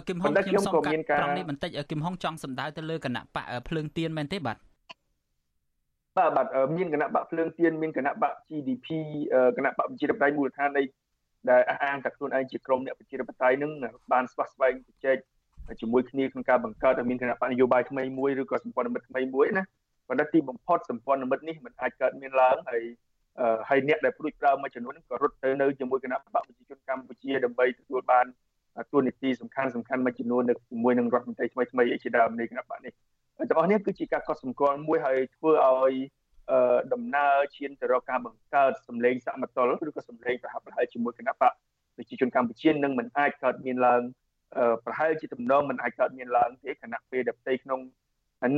គឹមហុងខ្ញុំសូមកាត់ត្រង់នេះបន្តិចគឹមហុងចង់សម្ដៅទៅលើគណៈបកភ្លើងទៀនមែនទេបាទបាទបាទមានគណៈបកភ្លើងទៀនមានគណៈបក GDP គណៈបកប្រជាធិបតេយ្យមូលដ្ឋាននៃដែលអះអាងថាខ្លួនឯងជាក្រុមអ្នកប្រជាធិបតេយ្យនឹងបានស្វាស្វែងជជែកជាមួយគ្នាក្នុងការបង្កើតឲ្យមានគណៈបកនយោបាយថ្មីមួយឬក៏សម្ព័ន្ធមិត្តថ្មីមួយណា ប៉ុន្តែទីបំផុតសម្ព័ន្ធមិត្តនេះมันអាចកើតមានឡើងហើយហើយអ្នកដែលព្រួយប្រើមួយចំនួនក៏រត់ទៅនៅជាមួយគណៈបកប្រជាជនកម្ពុជាដើម្បីទទួលបានទួលនីតិសំខាន់សំខាន់មួយចំនួននៅជាមួយនឹងរដ្ឋមន្ត្រីថ្មីថ្មីជាដើមនៃគណៈបកនេះទាំងអស់នេះគឺជាការកត់សម្គាល់មួយហើយធ្វើឲ្យដំណើរឈានទៅរកការបង្កើតសម្លេងសមតុល្យឬក៏សម្លេងប្រហាក់ប្រហែលជាមួយគណៈបកប្រជាជនកម្ពុជានឹងមិនអាចកើតមានឡើងប្រហែលជាទំនងមិនអាចកើតមានឡើងទេគណៈពេលដែលផ្ទៃក្នុង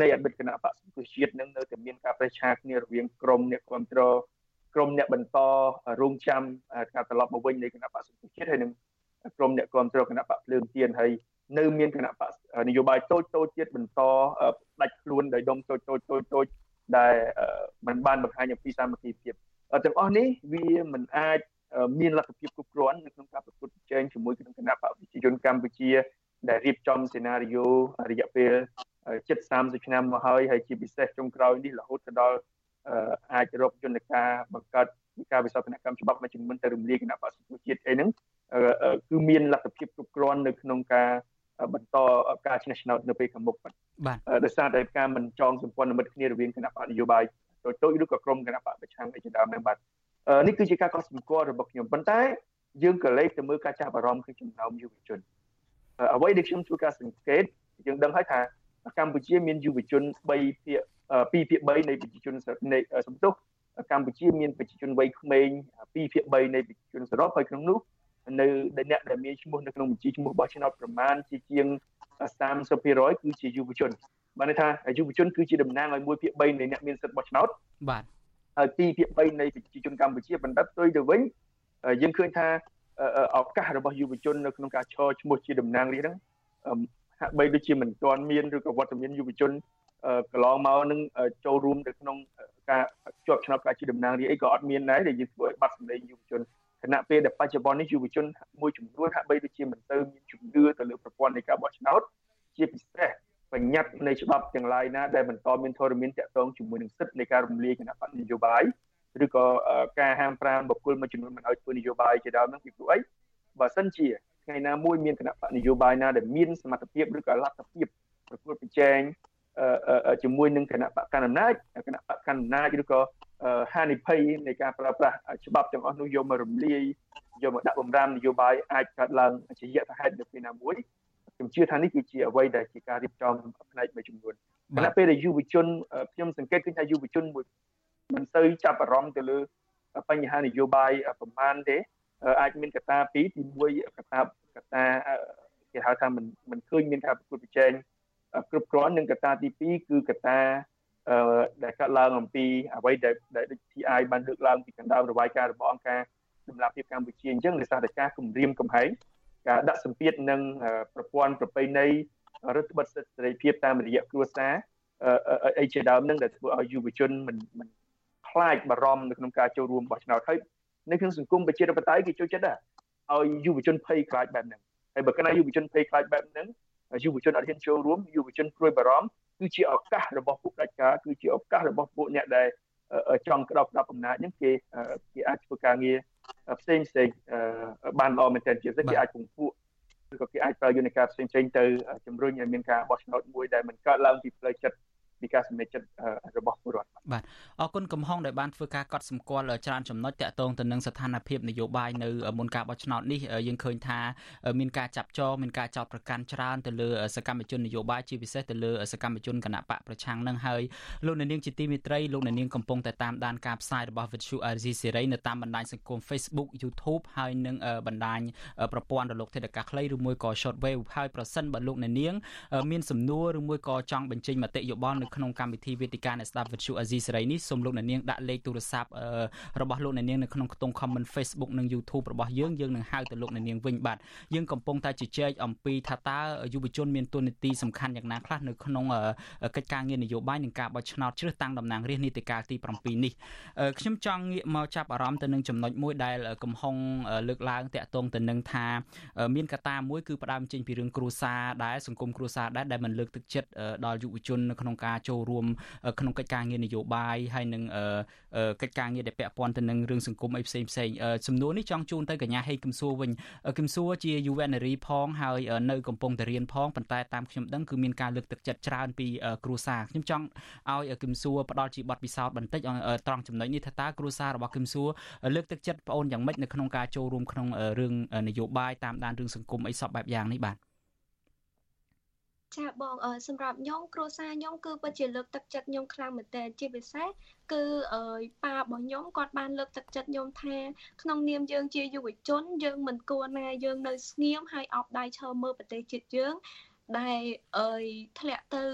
នៃអតីតគណៈបកសង្គ្រោះជាតិនឹងនៅតែមានការប្រឆាគ្នារវាងក្រមអ្នកគ្រប់គ្រងក្រមអ្នកបន្តរងចាំការត្រឡប់មកវិញនៃគណៈបកសង្គ្រោះជាតិហើយនឹងក្រមអ្នកគ្រប់គ្រងគណៈបកភ្លើងទៀនហើយនៅមានគណៈបកនយោបាយតូចតូចទៀតបន្តដាច់ខ្លួនដោយដុំតូចតូចតូចតូចដែលมันបានបង្ហាញអំពីសាមគ្គីភាពទាំងអស់នេះវាមិនអាចមានលទ្ធភាពគ្រប់គ្រាន់នៅក្នុងការប្រកួតប្រជែងជាមួយនឹងគណៈបកប្រជាជនកម្ពុជា ដែលរៀបចំសេណារីយ៉ូរយៈពេល ជិត30ឆ្នាំមកហើយហើយជាពិសេសចុងក្រោយនេះរហូតទៅដល់អាចរកយន្តការបង្កើតការវិសោធនកម្មច្បាប់មួយចំនួនទៅរំលាយគណៈបក្សប្រជាជាតិអីហ្នឹងគឺមានលទ្ធភាពគ្រប់គ្រាន់នៅក្នុងការបន្តការឈ្នះឆ្នោតនៅពេលខាងមុខបាទដោយសារតែការមិនចងសម្ព័ន្ធមិត្តគ្នារវាងគណៈបកនយោបាយតូចតូចឬក៏ក្រុមគណៈបកប្រឆាំងឯជាដើមហ្នឹងបាទនេះគឺជាការកត់សម្គាល់របស់ខ្ញុំប៉ុន្តែយើងក៏លេខទៅមើលការចាប់អារម្មណ៍គឺចំណោមយុវជនអ្វីដែលខ្ញុំធ្វើការសង្កេតយើងដឹងហើយថា កម្ពុជាមានយុវជន3ភាគ2ភាគ3នៃប្រជាជនសំទុះកម្ពុជាមានប្រជាជនវ័យក្មេង2ភាគ3នៃប្រជាជនសរុបហើយក្នុងនោះនៅអ្នកដែលមានឈ្មោះនៅក្នុងបញ្ជីឈ្មោះបោះឆ្នោតប្រមាណជាជាង30%គឺជាយុវជនបានន័យថាយុវជនគឺជាតំណាងឲ្យ1ភាគ3នៃអ្នកមានសិទ្ធិបោះឆ្នោតបាទហើយ2ភាគ3នៃប្រជាជនកម្ពុជាប៉ុន្តែផ្ទុយទៅវិញយើងឃើញថាឱកាសរបស់យុវជននៅក្នុងការឈរឈ្មោះជាតំណាងរាស្ត្រហ្នឹង ហាក់បីដូចជាមិនទាន់មានឬក៏វត្តមានយុវជនកន្លងមកនឹងចូលរួមទៅក្នុងការជាប់ឆ្នោតការជាតំណាងរាស្ត្រអីក៏អត់មានដែរដែលយើងធ្វើឲ្យបាត់សម្លេងយុវជនខណៈពេលដែលបច្ចុប្បន្ននេះយុវជនមួយចំនួនហាក់បីដូចជាមិនទៅមានជំនឿទៅលើប្រព័ន្ធនៃការបោះឆ្នោតជាពិសេសបញ្ញត្តិនៃច្បាប់ទាំងឡាយណាដែលបន្តមានធរមានតាក់ទងជាមួយនឹងសិទ្ធិនៃការរំលាយគណៈបកនយោបាយឬក៏ការហាមប្រាមបុគ្គលមួយចំនួនមិនឲ្យធ្វើនយោបាយជាដើមហ្នឹងពីព្រោះអីបើសិនជា ថ្ងៃណាមួយមានគណៈបកនយោបាយណាដែលមានសមត្ថភាពឬក៏លទ្ធភាពប្រកួតប្រជែងជាមួយនឹងគណៈបកកណ្ដាលអំណាចគណៈបកកណ្ដាលអំណាចឬក៏ហានិភ័យនៃការប្រើប្រាស់ច្បាប់ទាំងអស់នោះយកមករំលាយយកមកដាក់បំរាមនយោបាយអាចកើតឡើងជាយថាហេតុនៅពេលណាមួយខ្ញុំជឿថានេះគឺជាអ្វីដែលជាការរៀបចំផ្នែកមួយចំនួនគណៈពេលដែលយុវជនខ្ញុំសង្កេតឃើញថាយុវជនមួយមិនសូវចាប់អារម្មណ៍ទៅលើបញ្ហានយោបាយប្រមាណទេ អាចមានកត្តាពីរទី1កត្តាកត្តាគេហៅថាមិនមិនឃើញមានការប្រកួតប្រជែងគ្រប់គ្រាន់និងកត្តាទី2គឺកត្តាអឺដែលកើតឡើងអំពីអ្វីដែលដែល TI បានលើកឡើងពីកណ្ដាលរបាយការណ៍របស់អង្គការសម្រាប់ភាពកម្ពុជាអញ្ចឹងដោយសារតែការគម្រាមកំហែងការដាក់សម្ពាធនឹងប្រព័ន្ធប្រពៃណីរដ្ឋបတ်សិទ្ធិសេរីភាពតាមរយៈគ្រួសារអីជាដើមនឹងដែលធ្វើឲ្យយុវជនមិនមិនខ្លាចបារម្ភនៅក្នុងការចូលរួមបោះឆ្នោតហើយ នៅក្នុងសង្គមប្រជាធិបតេយ្យគេចូលចិត្តដែរឲ្យយុវជនភ័យខ្លាចបែបហ្នឹងហើយបើកណាយុវជនភ័យខ្លាចបែបហ្នឹងយុវជនអត់ហ៊ានចូលរួមយុវជនព្រួយបារម្ភគឺជាឱកាសរបស់ពួកប្រជាការគឺជាឱកាសរបស់ពួកអ្នកដែលចង់ក្តោបក្តាប់អំណាចហ្នឹងគេគេអាចធ្វើការងារផ្សេងផ្សេងបានល្អមែនទែនជាពិសេសគេអាចពង្ពួកឬក៏គេអាចប្រើយន្តការផ្សេងផ្សេងទៅជំរុញឲ្យមានការបោះឆ្នោតមួយដែលមិនកើតឡើងពីផ្លូវចិត្ត ពីការសម្រេចចិត្តរបស់ពលរដ្ឋបាទអរគុណកំហុងដែលបានធ្វើការកត់សម្គាល់ច្រើនចំណុចតាក់ទងទៅនឹងស្ថានភាពនយោបាយនៅមុនការបោះឆ្នោតនេះយើងឃើញថាមានការចាប់ចងមានការចោទប្រកាន់ច្រើនទៅលើសកម្មជននយោបាយជាពិសេសទៅលើសកម្មជនគណៈបកប្រឆាំងនឹងហើយលោកអ្នកនាងជាទីមេត្រីលោកអ្នកនាងកំពុងតែតាមដានការផ្សាយរបស់ Vithu RZ Series នៅតាមបណ្ដាញសង្គម Facebook YouTube ហើយនិងបណ្ដាញប្រព័ន្ធរលកធាតុអាកាសខ្លីឬមួយក៏ Shortwave ហើយប្រសិនបើលោកអ្នកនាងមានសំណួរឬមួយក៏ចង់បញ្ចេញមតិយោបល់នៅក្នុងកម្មវិធីវេទិកាអ្នកស្ដាប់វិទ្យុអាស៊ីសេរីនេះសូមលោកអ្នកនាងដាក់លេខទូរស័ព្ទរបស់លោកអ្នកនាងនៅក្នុងខ្ទង់ comment Facebook និង YouTube របស់យើងយើងនឹងហៅទៅលោកអ្នកនាងវិញបាទយើងកំពុងតែជជែកអំពីថាតើយុវជនមានទួនាទីសំខាន់យ៉ាងណាខ្លះនៅក្នុងកិច្ចការងារនយោបាយនិងការបោះឆ្នោតជ្រើសតាំងតំណាងរាស្ត្រនីតិកាលទី7នេះខ្ញុំចង់ងាកមកចាប់អារម្មណ៍ទៅនឹងចំណុចមួយដែលកំហុងលើកឡើងតាក់ទងទៅនឹងថាមានកត្តាមួយគឺផ្ដើមចេញពីរឿងគ្រួសារដែរសង្គមគ្រួសារដែរដែលមិនលើកទឹកចិត្តដល់យុវជននៅក្នុងការចូលរួមក្នុងកិច្ចការងារនយោបាយហើយនឹងកិច្ចការងារដែលពាក់ព័ន្ធទៅនឹងរឿងសង្គមអីផ្សេងផ្សេងសំណួរនេះចង់ជូនទៅកញ្ញាហេកឹមសួរវិញកឹមសួរជាយុវនារីផងហើយនៅកំពុងតែរៀនផងប៉ុន្តែតាមខ្ញុំដឹងគឺមានការលើកទឹកចិត្តច្រើនពីគ្រួសារខ្ញុំចង់ឲ្យកឹមសួរផ្ដល់ជាបទពិសោធន៍បន្តិចត្រង់ចំណុចនេះថាតើគ្រួសាររបស់កឹមសួរលើកទឹកចិត្តប្អូនយ៉ាងម៉េចនៅក្នុងការចូលរួមក្នុងរឿងនយោបាយតាមដានរឿងសង្គមអីសពបែបយ៉ាងនេះបាទ ចាបងសម្រាប់ខ្ញុំគ្រួសារខ្ញុំគឺពិតជាលើកទឹកចិត្តខ្ញុំខ្លាំងមែនទែនជាពិសេសគឺប៉ារបស់ខ្ញុំគាត់បានលើកទឹកចិត្តខ្ញុំថាក្នុងនាមយើងជាយុវជនយើងមិនគួរណាយើងនៅស្ងៀមហើយអោបដៃឈរមើលប្រទេសជាតិយើងដែលអើយធ្លាក់ទៅ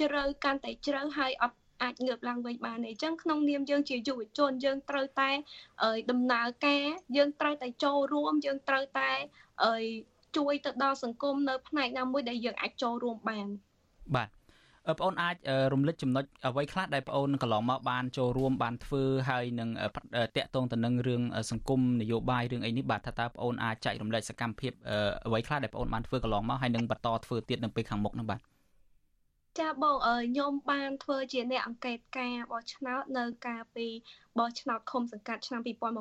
ជ្រៅកាន់តែជ្រៅហើយអត់អាចងើបឡើងវិញបានទេអញ្ចឹងក្នុងនាមយើងជាយុវជនយើងត្រូវតែដំណើរការយើងត្រូវតែចូលរួមយើងត្រូវតែអើយ ជួយទៅដល់សង្គមនៅផ្នែកណាមួយដែលយើងអាចចូលរួមបានបាទបងអូនអាចរំលឹកចំណុចអ្វីខ្លះដែលបងអូនកន្លងមកបានចូលរួមបានធ្វើហើយនឹងតាក់ទងទៅនឹងរឿងសង្គមនយោបាយរឿងអីនេះបាទថាតើបងអូនអាចចែករំលែកសកម្មភាពអ្វីខ្លះដែលបងអូនបានធ្វើកន្លងមកហើយនឹងបន្តធ្វើទៀតនៅពេលខាងមុខនោះបាទចាបងអើខ្ញុំបានធ្វើជាអ្នកអង្កេតការបោះឆ្នោតនៅកាលពីបោះឆ្នោតឃុំសង្កាត់ឆ្នាំ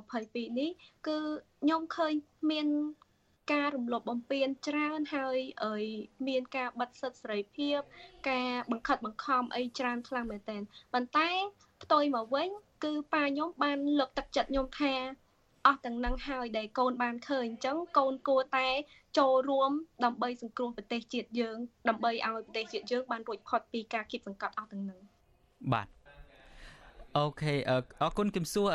2022នេះគឺខ្ញុំឃើញមាន ការរំលោភបំពានច្រើនហើយអើយមានការបិទសិទ្ធិសេរីភាព ការបង្ខិតបង្ខំអីច្រើនខ្លាំងមែនទែនប៉ុន្តែផ្ទុយមកវិញ គឺប៉ាខ្ញុំបានលើកទឹកចិត្តខ្ញុំថាអស់ទាំងនឹងហើយដែលកូនបានឃើញអញ្ចឹងកូនគួរតែចូលរួមដើម្បីសង្គ្រោះប្រទេសជាតិយើងដើម្បីឲ្យប្រទេសជាតិយើងបានរួចផុតពីការគៀបសង្កត់អស់ទាំងនឹងបាទ អូខេអរគុណគឹមសួរ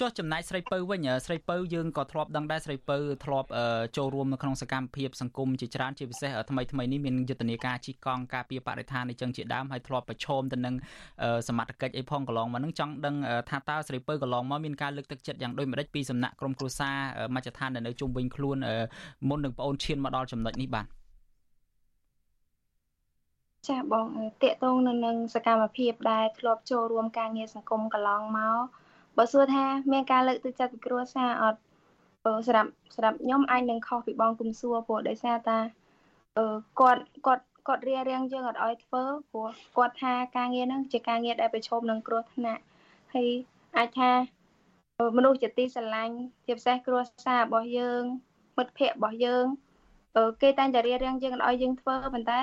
ចុះចំណាយស្រីពៅវិញស្រីពៅយើងក៏ធ្លាប់ដឹងដែរស្រីពៅធ្លាប់ចូលរួមនៅក្នុងសកម្មភាពសង្គមជាច្រើនជាពិសេសថ្មីថ្មីនេះមានយុទ្ធនាការជីកកង់ការពារបរិស្ថាននេះចឹងជាដើមហើយធ្លាប់ប្រឈមទៅនឹងសមត្ថកិច្ចអីផងកន្លងមកនឹងចង់ដឹងថាតើស្រីពៅកន្លងមកមានការលើកទឹកចិត្តយ៉ាងដូចម្ដេចពីសំណាក់ក្រមគ្រួសារមជ្ឈដ្ឋាននៅជុំវិញខ្លួនមុននឹងប្អូនឈានមកដល់ចំណុចនេះបាទ ចាបងតកតងនៅនឹងសកម្មភាពដែលធ្លាប់ចូលរួមការងារសង្គមកន្លងមកបើសួរថាមានការលើកទឹកចិត្តពីគ្រួសារអត់សម្រាប់សម្រាប់ខ្ញុំអាចនឹងខុសពីបងគុំសួរព្រោះដោយសារតាគាត់គាត់គាត់រៀបរៀងយើងអត់ឲ្យធ្វើព្រោះគាត់ថាការងារហ្នឹងជាការងារដែលប្រឈមនឹងគ្រោះថ្នាក់ហើយអាចថាមនុស្សជាទីស្រឡាញ់ជាពិសេសគ្រួសាររបស់យើងមិត្តភ័ក្តិរបស់យើងគេតែងតែរៀបរៀងយើងអត់ឲ្យយើងធ្វើប៉ុន្តែ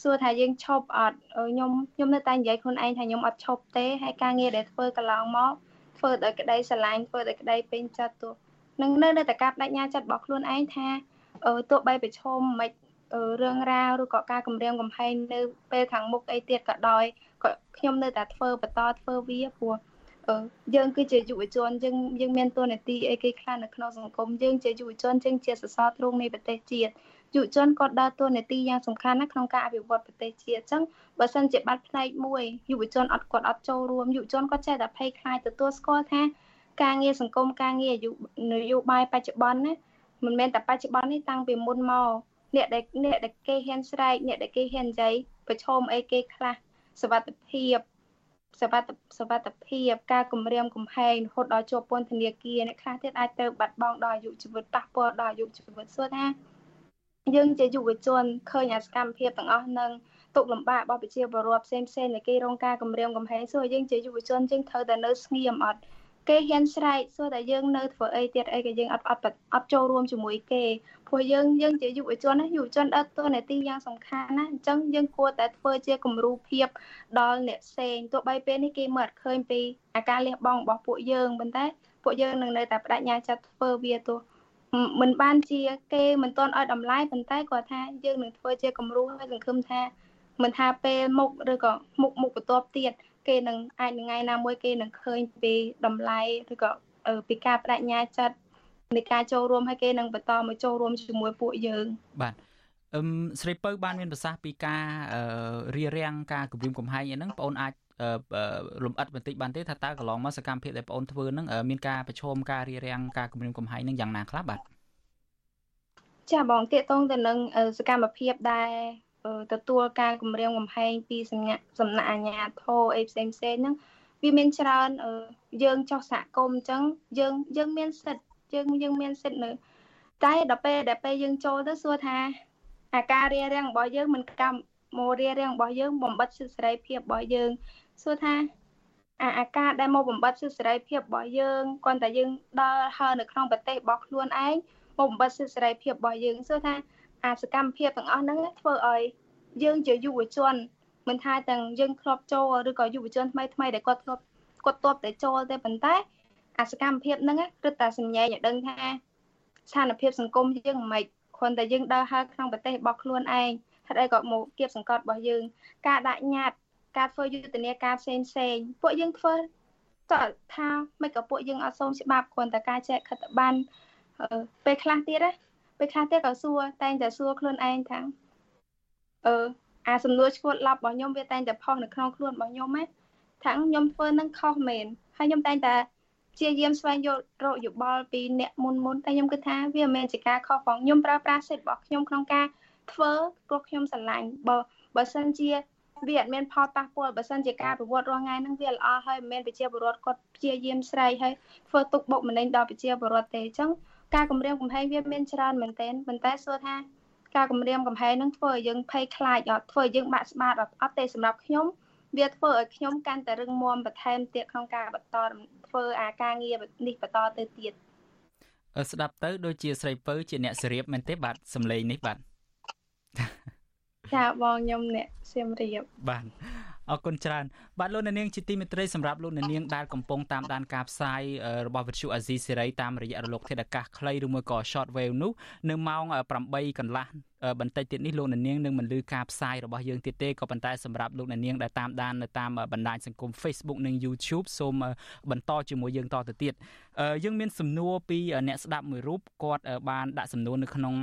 សួរថាយើងឈប់អត់ខ្ញុំខ្ញុំនៅតែនិយាយខ្លួនឯងថាខ្ញុំអត់ឈប់ទេហើយការងារដែលធ្វើកន្លងមកធ្វើដោយក្តីស្រឡាញ់ធ្វើដោយក្តីពេញចិត្តទោះនឹងនៅនៅតែការបដិញ្ញាចិត្តរបស់ខ្លួនឯងថាទោះបីប្រឈមមិនរឿងរ៉ាវឬក៏ការគម្រាមកំហែងនៅពេលខាងមុខអីទៀតក៏ដោយក៏ខ្ញុំនៅតែធ្វើបន្តធ្វើវាព្រោះយើងគឺជាយុវជនយើងយើងមានតួនាទីអីគេខ្លះនៅក្នុងសង្គមយើងជាយុវជនយើងជាសសរទ្រូងនៃប្រទេសជាតិ យុវជនគាត់ដើរតួនាទីយ៉ាងសំខាន់ណាស់ក្នុងការអភិវឌ្ឍប្រទេសជាតិអញ្ចឹងបើសិនជាបាត់ផ្នែកមួយយុវជនអត់គាត់អត់ចូលរួមយុវជនគាត់ចេះតែភ័យខ្លាចទទួលស្គាល់ថាការងារសង្គមការងារនយោបាយបច្ចុប្បន្នណាមិនមែនតែបច្ចុប្បន្ននេះតាំងពីមុនមកអ្នកដែលអ្នកដែលគេហ៊ានស្រែកអ្នកដែលគេហ៊ាននិយាយប្រឈមអីគេខ្លះសវត្ថភាពសវត្ថសវត្ថភាពការគម្រាមកំហែងរហូតដល់ជាប់ពន្ធនាគារអ្នកខ្លះទៀតអាចទៅបាត់បង់ដល់អាយុជីវិតប៉ះពាល់ដល់អាយុជីវិតសួរថា យើងជាយុវជនឃើញអាសកម្មភាពទាំងអស់នឹងទុកលំបាករបស់ប្រជាពលរដ្ឋផ្សេងផ្សេងដែលគេរងការគំរាមកំហែងសួរយើងជាយុវជនយើងត្រូវតែនៅស្ងៀមអត់គេហ៊ានស្រែកសួរតែយើងនៅធ្វើអីទៀតអីក៏យើងអត់អត់អត់ចូលរួមជាមួយគេព្រោះយើងយើងជាយុវជនណាយុវជនដើរតួនាទីយ៉ាងសំខាន់ណាអញ្ចឹងយើងគួរតែធ្វើជាគំរូភាពដល់អ្នកផ្សេងទោះបីពេលនេះគេមើលអត់ឃើញពីអាការលះបង់របស់ពួកយើងប៉ុន្តែពួកយើងនឹងនៅតែបដិញ្ញាចិត្តធ្វើវាទោះ មិនបានជាគេមិនទាន់ឲ្យតម្លៃប៉ុន្តែគាត់ថាយើងនឹងធ្វើជាគំរូហើយសង្ឃឹមថាមិនថាពេលមុខឬក៏មុខមុខបន្ទាប់ទៀតគេនឹងអាចថ្ងៃណាមួយគេនឹងឃើញពីតម្លៃឬក៏ពីការបដិញ្ញាចិត្តនៃការចូលរួមហើយគេនឹងបន្តមកចូលរួមជាមួយពួកយើងបាទអឹមស្រីពៅបានមានប្រសាសន៍ពីការរៀបរៀងការគម្រាមកំហែងអីហ្នឹងបងអូនអាច លំអិតបន្តិចបានទេថាតើកន្លងមកសកម្មភាពដែលបងអូនធ្វើហ្នឹងមានការប្រឈមការរៀបរៀងការគម្រាមកំហែងហ្នឹងយ៉ាងណាខ្លះបាទចាបងតាកតងទៅនឹងសកម្មភាពដែលទទួលការគម្រាមកំហែងពីសំណាក់សំណាក់អាជ្ញាធរអីផ្សេងផ្សេងហ្នឹងវាមានច្រើនយើងចោះសហគមន៍អញ្ចឹងយើងយើងមានសិទ្ធយើងយើងមានសិទ្ធនៅតែដល់ពេលដែលពេលយើងចូលទៅសួរថាអាការរៀបរៀងរបស់យើងមិនកម្មមករៀបរៀងរបស់យើងបំបិតសិទ្ធិសេរីភាពរបស់យើង សួរថាអាអាការដែលមកបំបត្តិសិទ្ធិសេរីភាពរបស់យើងគ្រាន់តែយើងដល់ហើនៅក្នុងប្រទេសរបស់ខ្លួនឯងមកបំបត្តិសិទ្ធិសេរីភាពរបស់យើងសួរថាអាសកម្មភាពទាំងអស់ហ្នឹងធ្វើឲ្យយើងជាយុវជនមិនថាទាំងយើងធ្លាប់ចូលឬក៏យុវជនថ្មីថ្មីដែលគាត់ធ្លាប់គាត់ធ្លាប់តែចូលទេប៉ុន្តែអាសកម្មភាពហ្នឹងគឺតែសម្ញែងឲ្យដឹងថាស្ថានភាពសង្គមយើងមិនគ្រាន់តែយើងដើរហើរក្នុងប្រទេសរបស់ខ្លួនឯងហេតុអីក៏មកគៀបសង្កត់របស់យើង ការដាក់ញត្តិ ការធ្វើយុទ្ធនាការផ្សេងផ្សេងពួកយើងធ្វើតើថាមិនក៏ពួកយើងអត់សូមច្បាប់គ្រាន់តែការចែកខិត្តប័ណ្ណពេលខ្លះទៀតណាពេលខ្លះទៀតក៏សួរតែងតែសួរខ្លួនឯងថាអឺអាសំណួរឈួតឡប់របស់ខ្ញុំវាតែងតែផុសនៅក្នុងខ្លួនរបស់ខ្ញុំណាថាខ្ញុំធ្វើនឹងខុសមែនហើយខ្ញុំតែងតែជាយាមស្វែងយល់រកយោបល់ពីអ្នកមុនមុនតែខ្ញុំគិតថាវាមិនមែនជាការខុសផងខ្ញុំប្រើប្រាស់សិទ្ធិរបស់ខ្ញុំក្នុងការធ្វើព្រោះខ្ញុំស្រឡាញ់បើបើសិនជា វាអត់មានផលប៉ះពាល់បើសិនជាការប្រវត្តិរាល់ថ្ងៃហ្នឹងវាល្អហើយមិនមែនប្រជាពលរដ្ឋគាត់ព្យាយាមស្រែកហើយធ្វើទុកបុកម្នេញដល់ប្រជាពលរដ្ឋទេអញ្ចឹងការគម្រាមកំហែងវាមានច្រើនមែនទែនប៉ុន្តែសួរថាការគម្រាមកំហែងនឹងធ្វើឲ្យយើងភ័យខ្លាចអត់ធ្វើឲ្យយើងបាក់ស្បាតអត់អត់ទេសម្រាប់ខ្ញុំវាធ្វើឲ្យខ្ញុំកាន់តែរឹងមាំបន្ថែមទៀតក្នុងការបន្តធ្វើអាការងារនេះបន្តទៅទៀតស្ដាប់ទៅដូចជាស្រីពៅជាអ្នកសរៀបមែនទេបាទសំឡេងនេះបាទ ចាបងខ្ញុំអ្នកសៀមរាបបាទអរគុណច្រើនបាទលោកអ្នកនាងជាទីមេត្រីសម្រាប់លោកអ្នកនាងដែលកំពុងតាមដានការផ្សាយរបស់វិទ្យុអាស៊ីសេរីតាមរយៈរលកធាតុអាកាសខ្លីឬមួយក៏ short wave នោះនៅម៉ោង8កន្លះបន្តិចទៀតនេះលោកអ្នកនាងនឹងមិនលឺការផ្សាយរបស់យើងទៀតទេក៏ប៉ុន្តែសម្រាប់លោកអ្នកនាងដែលតាមដាននៅតាមបណ្ដាញសង្គម Facebook និង YouTube សូមបន្តជាមួយយើងតទៅទៀតយើងមានសំណួរពីអ្នកស្ដាប់មួយរូបគាត់បានដាក់សំណួរនៅក្នុង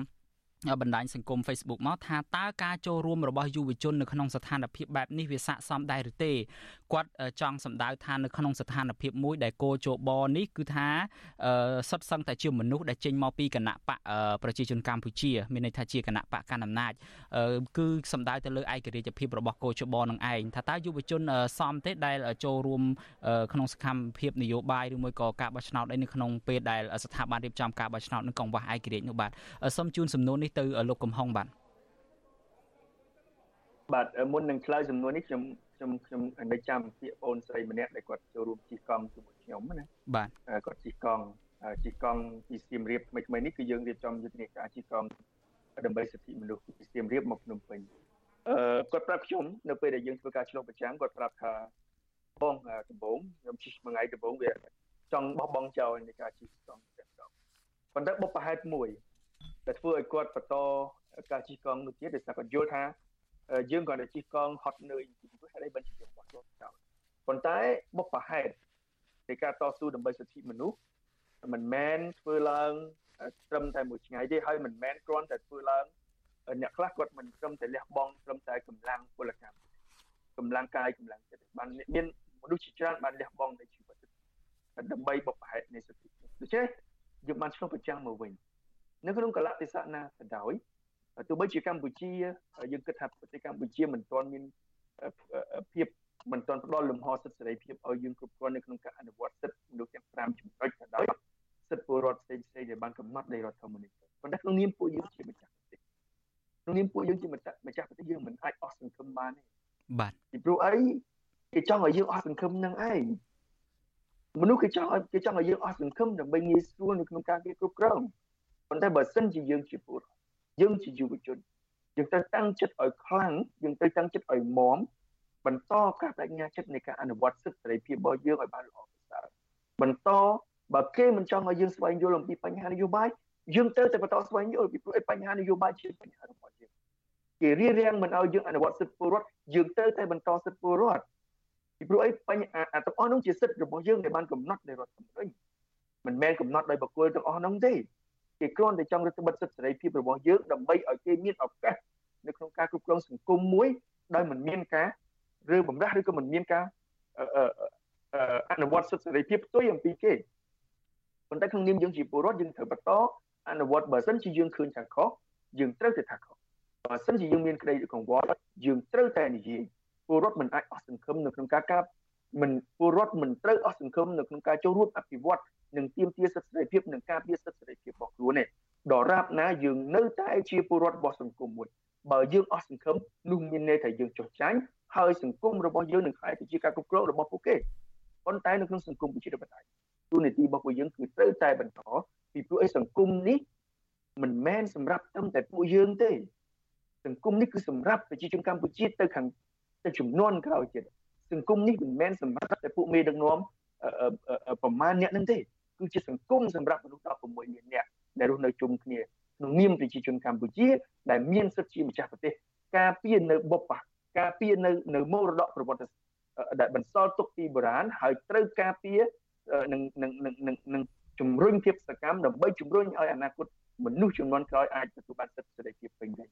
បណ្ដាញសង្គម Facebook មកថាតើការចូលរួមរបស់យុវជននៅក្នុងស្ថានភាពបែបនេះវាស័ក្តិសមដែរឬទេគាត់ចង់សម្ដៅថានៅក្នុងស្ថានភាពមួយដែលគោជបនេះគឺថាសុទ្ធសឹងតែជាមនុស្សដែលចេញមកពីគណៈបកប្រជាជនកម្ពុជាមានន័យថាជាគណៈបកកណ្ដាលអំណាចគឺសម្ដៅទៅលើឯករាជ្យភាពរបស់គោជបនឹងឯងថាតើយុវជនសមទេដែលចូលរួមក្នុងសកម្មភាពនយោបាយឬមួយក៏ការបោះឆ្នោតអីនៅក្នុងពេលដែលស្ថាប័នរៀបចំការបោះឆ្នោតនឹងកង្វះឯករាជ្យនោះបាទសូមជូនសំណួរនេះទៅលោកកំហុងបាទបាទមុននឹងឆ្លើយសំណួរនេះខ្ញុំខ្ញុំខ្ញុំនៅចាំពាក្យបងស្រីម្នាក់ដែលគាត់ចូលរួមជិះកង់ជាមួយខ្ញុំណាបាទគាត់ជិះកង់ជិះកង់ពីសៀមរាបថ្មីថ្មីនេះគឺយើងរៀបចំយុទ្ធនាការជិះកង់ដើម្បីសិទ្ធិមនុស្សពីសៀមរាបមកភ្នំពេញអឺគាត់ប្រាប់ខ្ញុំនៅពេលដែលយើងធ្វើការឆ្លងប្រចាំគាត់ប្រាប់ថាបងដំបងខ្ញុំជិះមួយថ្ងៃដំបងវាចង់បោះបង់ចោលនៃការជិះកង់តែកង់ប៉ុន្តែបុព្វហេតុមួយ ដែលធ្វើឲ្យគាត់បន្តការជិះកង់នោះទៀតដោយសារគាត់យល់ថាយើងគាត់តែជិះកង់ហត់នឿយពីព្រោះហេតុអីបានជាបោះចោលប៉ុន្តែបុព្វហេតុនៃការតស៊ូដើម្បីសិទ្ធិមនុស្សមិនមែនធ្វើឡើងត្រឹមតែមួយថ្ងៃទេហើយមិនមែនគ្រាន់តែធ្វើឡើងអ្នកខ្លះគាត់មិនត្រឹមតែលះបង់ត្រឹមតែកម្លាំងពលកម្មកម្លាំងកាយកម្លាំងចិត្តបានមានមនុស្សជាច្រើនបានលះបង់នៃជីវិតដើម្បីបុព្វហេតុនៃសិទ្ធិដូច្នេះយើងបានឆ្លុះប្រចាំមកវិញ នៅក្នុងកលៈទេសៈណាក៏ដោយទោះបីជាកម្ពុជាយើងគិតថាប្រទេសកម្ពុជាមិនទាន់មានភាពមិនទាន់ផ្ដល់លំហសិទ្ធិសេរីភាពឲ្យយើងគ្រប់គ្រាន់នៅក្នុងការអនុវត្តសិទ្ធិមនុស្សទាំង5ចំណុចក៏ដោយសិទ្ធិពលរដ្ឋផ្សេងផ្សេងដែលបានកំណត់ដោយរដ្ឋធម្មនុញ្ញប៉ុន្តែក្នុងនាមពួកយើងជាម្ចាស់ប្រទេសក្នុងនាមពួកយើងជាម្ចាស់ម្ចាស់ប្រទេសយើងមិនអាចអស់សង្ឃឹមបានទេបាទពីព្រោះអីគេចង់ឲ្យយើងអស់សង្ឃឹមនឹងឯងមនុស្សគេចង់ឲ្យគេចង់ឲ្យយើងអស់សង្ឃឹមដើម្បីងាយស្រួលនៅក្នុងការគេគ្រប់គ្រង ប៉ុន្តែបើសិនជាយើងជាពលរដ្ឋយើងជាយុវជនយើងត្រូវតាំងចិត្តឲ្យខ្លាំងយើងត្រូវតាំងចិត្តឲ្យមាំបន្តការបញ្ញាចិត្តនៃការអនុវត្តសិទ្ធិសេរីភាពរបស់យើងឲ្យបានល្អប្រសើរបន្តបើគេមិនចង់ឲ្យយើងស្វែងយល់អំពីបញ្ហានយោបាយយើងត្រូវតែបន្តស្វែងយល់ពីព្រោះបញ្ហានយោបាយជាបញ្ហារបស់យើងគេរៀបរៀងមិនឲ្យយើងអនុវត្តសិទ្ធិពលរដ្ឋយើងត្រូវតែបន្តសិទ្ធិពលរដ្ឋពីព្រោះអីបញ្ហាទាំងអស់នោះជាសិទ្ធិរបស់យើងដែលបានកំណត់ដោយរដ្ឋធម្មនុញ្ញមិនមែនកំណត់ដោយបុគ្គលទាំងអស់នោះទេ គេគ្រាន់តែចង់រឹតបន្តឹងសិទ្ធិសេរីភាពរបស់យើងដើម្បីឲ្យគេមានឱកាសនៅក្នុងការគ្រប់គ្រងសង្គមមួយដោយមិនមានការឬបំរាស់ឬក៏មិនមានការអនុវត្តសិទ្ធិសេរីភាពផ្ទុយអំពីគេប៉ុន្តែក្នុងនាមយើងជាពលរដ្ឋយើងត្រូវបន្តអនុវត្តបើសិនជាយើងឃើញថាខុសយើងត្រូវតែថាខុសបើសិនជាយើងមានក្តីកង្វល់យើងត្រូវតែនិយាយពលរដ្ឋមិនអាចអស់សង្ឃឹមនៅក្នុងការការមិនពលរដ្ឋមិនត្រូវអស់សង្ឃឹមនៅក្នុងការចូលរួមអភិវឌ្ឍ និងទាមទារសិទ្ធិសេរីភាពនិងការពារសិទ្ធិសេរីភាពរបស់ខ្លួនទេដរាបណាយើងនៅតែជាពលរដ្ឋរបស់សង្គមមួយបើយើងអស់សង្ឃឹមនោះមានន័យថាយើងចុះចាញ់ហើយសង្គមរបស់យើងនឹងខ្លាយទៅជាការគ្រប់គ្រងរបស់ពួកគេប៉ុន្តែនៅក្នុងសង្គមប្រជាធិបតេយ្យទូនីតិរបស់ពួកយើងគឺត្រូវតែបន្តពីព្រោះអីសង្គមនេះមិនមែនសម្រាប់ត្រឹមតែពួកយើងទេសង្គមនេះគឺសម្រាប់ប្រជាជនកម្ពុជាទៅខាងទៅចំនួនក្រោយទៀតសង្គមនេះមិនមែនសម្រាប់តែពួកមេដឹកនាំប្រមាណអ្នកនឹងទេ គឺជាសង្គមសម្រាប់មនុស្ស16លានអ្នកដែលរស់នៅជុំគ្នាក្នុងនាមប្រជាជនកម្ពុជាដែលមានសិទ្ធិជាម្ចាស់ប្រទេសការពារនៅបុព្វការពារនៅនៅមរតកប្រវត្តិដែលបន្សល់ទុកពីបុរាណហើយត្រូវការពារនឹងនឹងនឹងនឹងជំរុញភាពសកម្មដើម្បីជំរុញឲ្យអនាគតមនុស្សជំនាន់ក្រោយអាចទទួលបានសិទ្ធិសេរីភាពពេញលេញ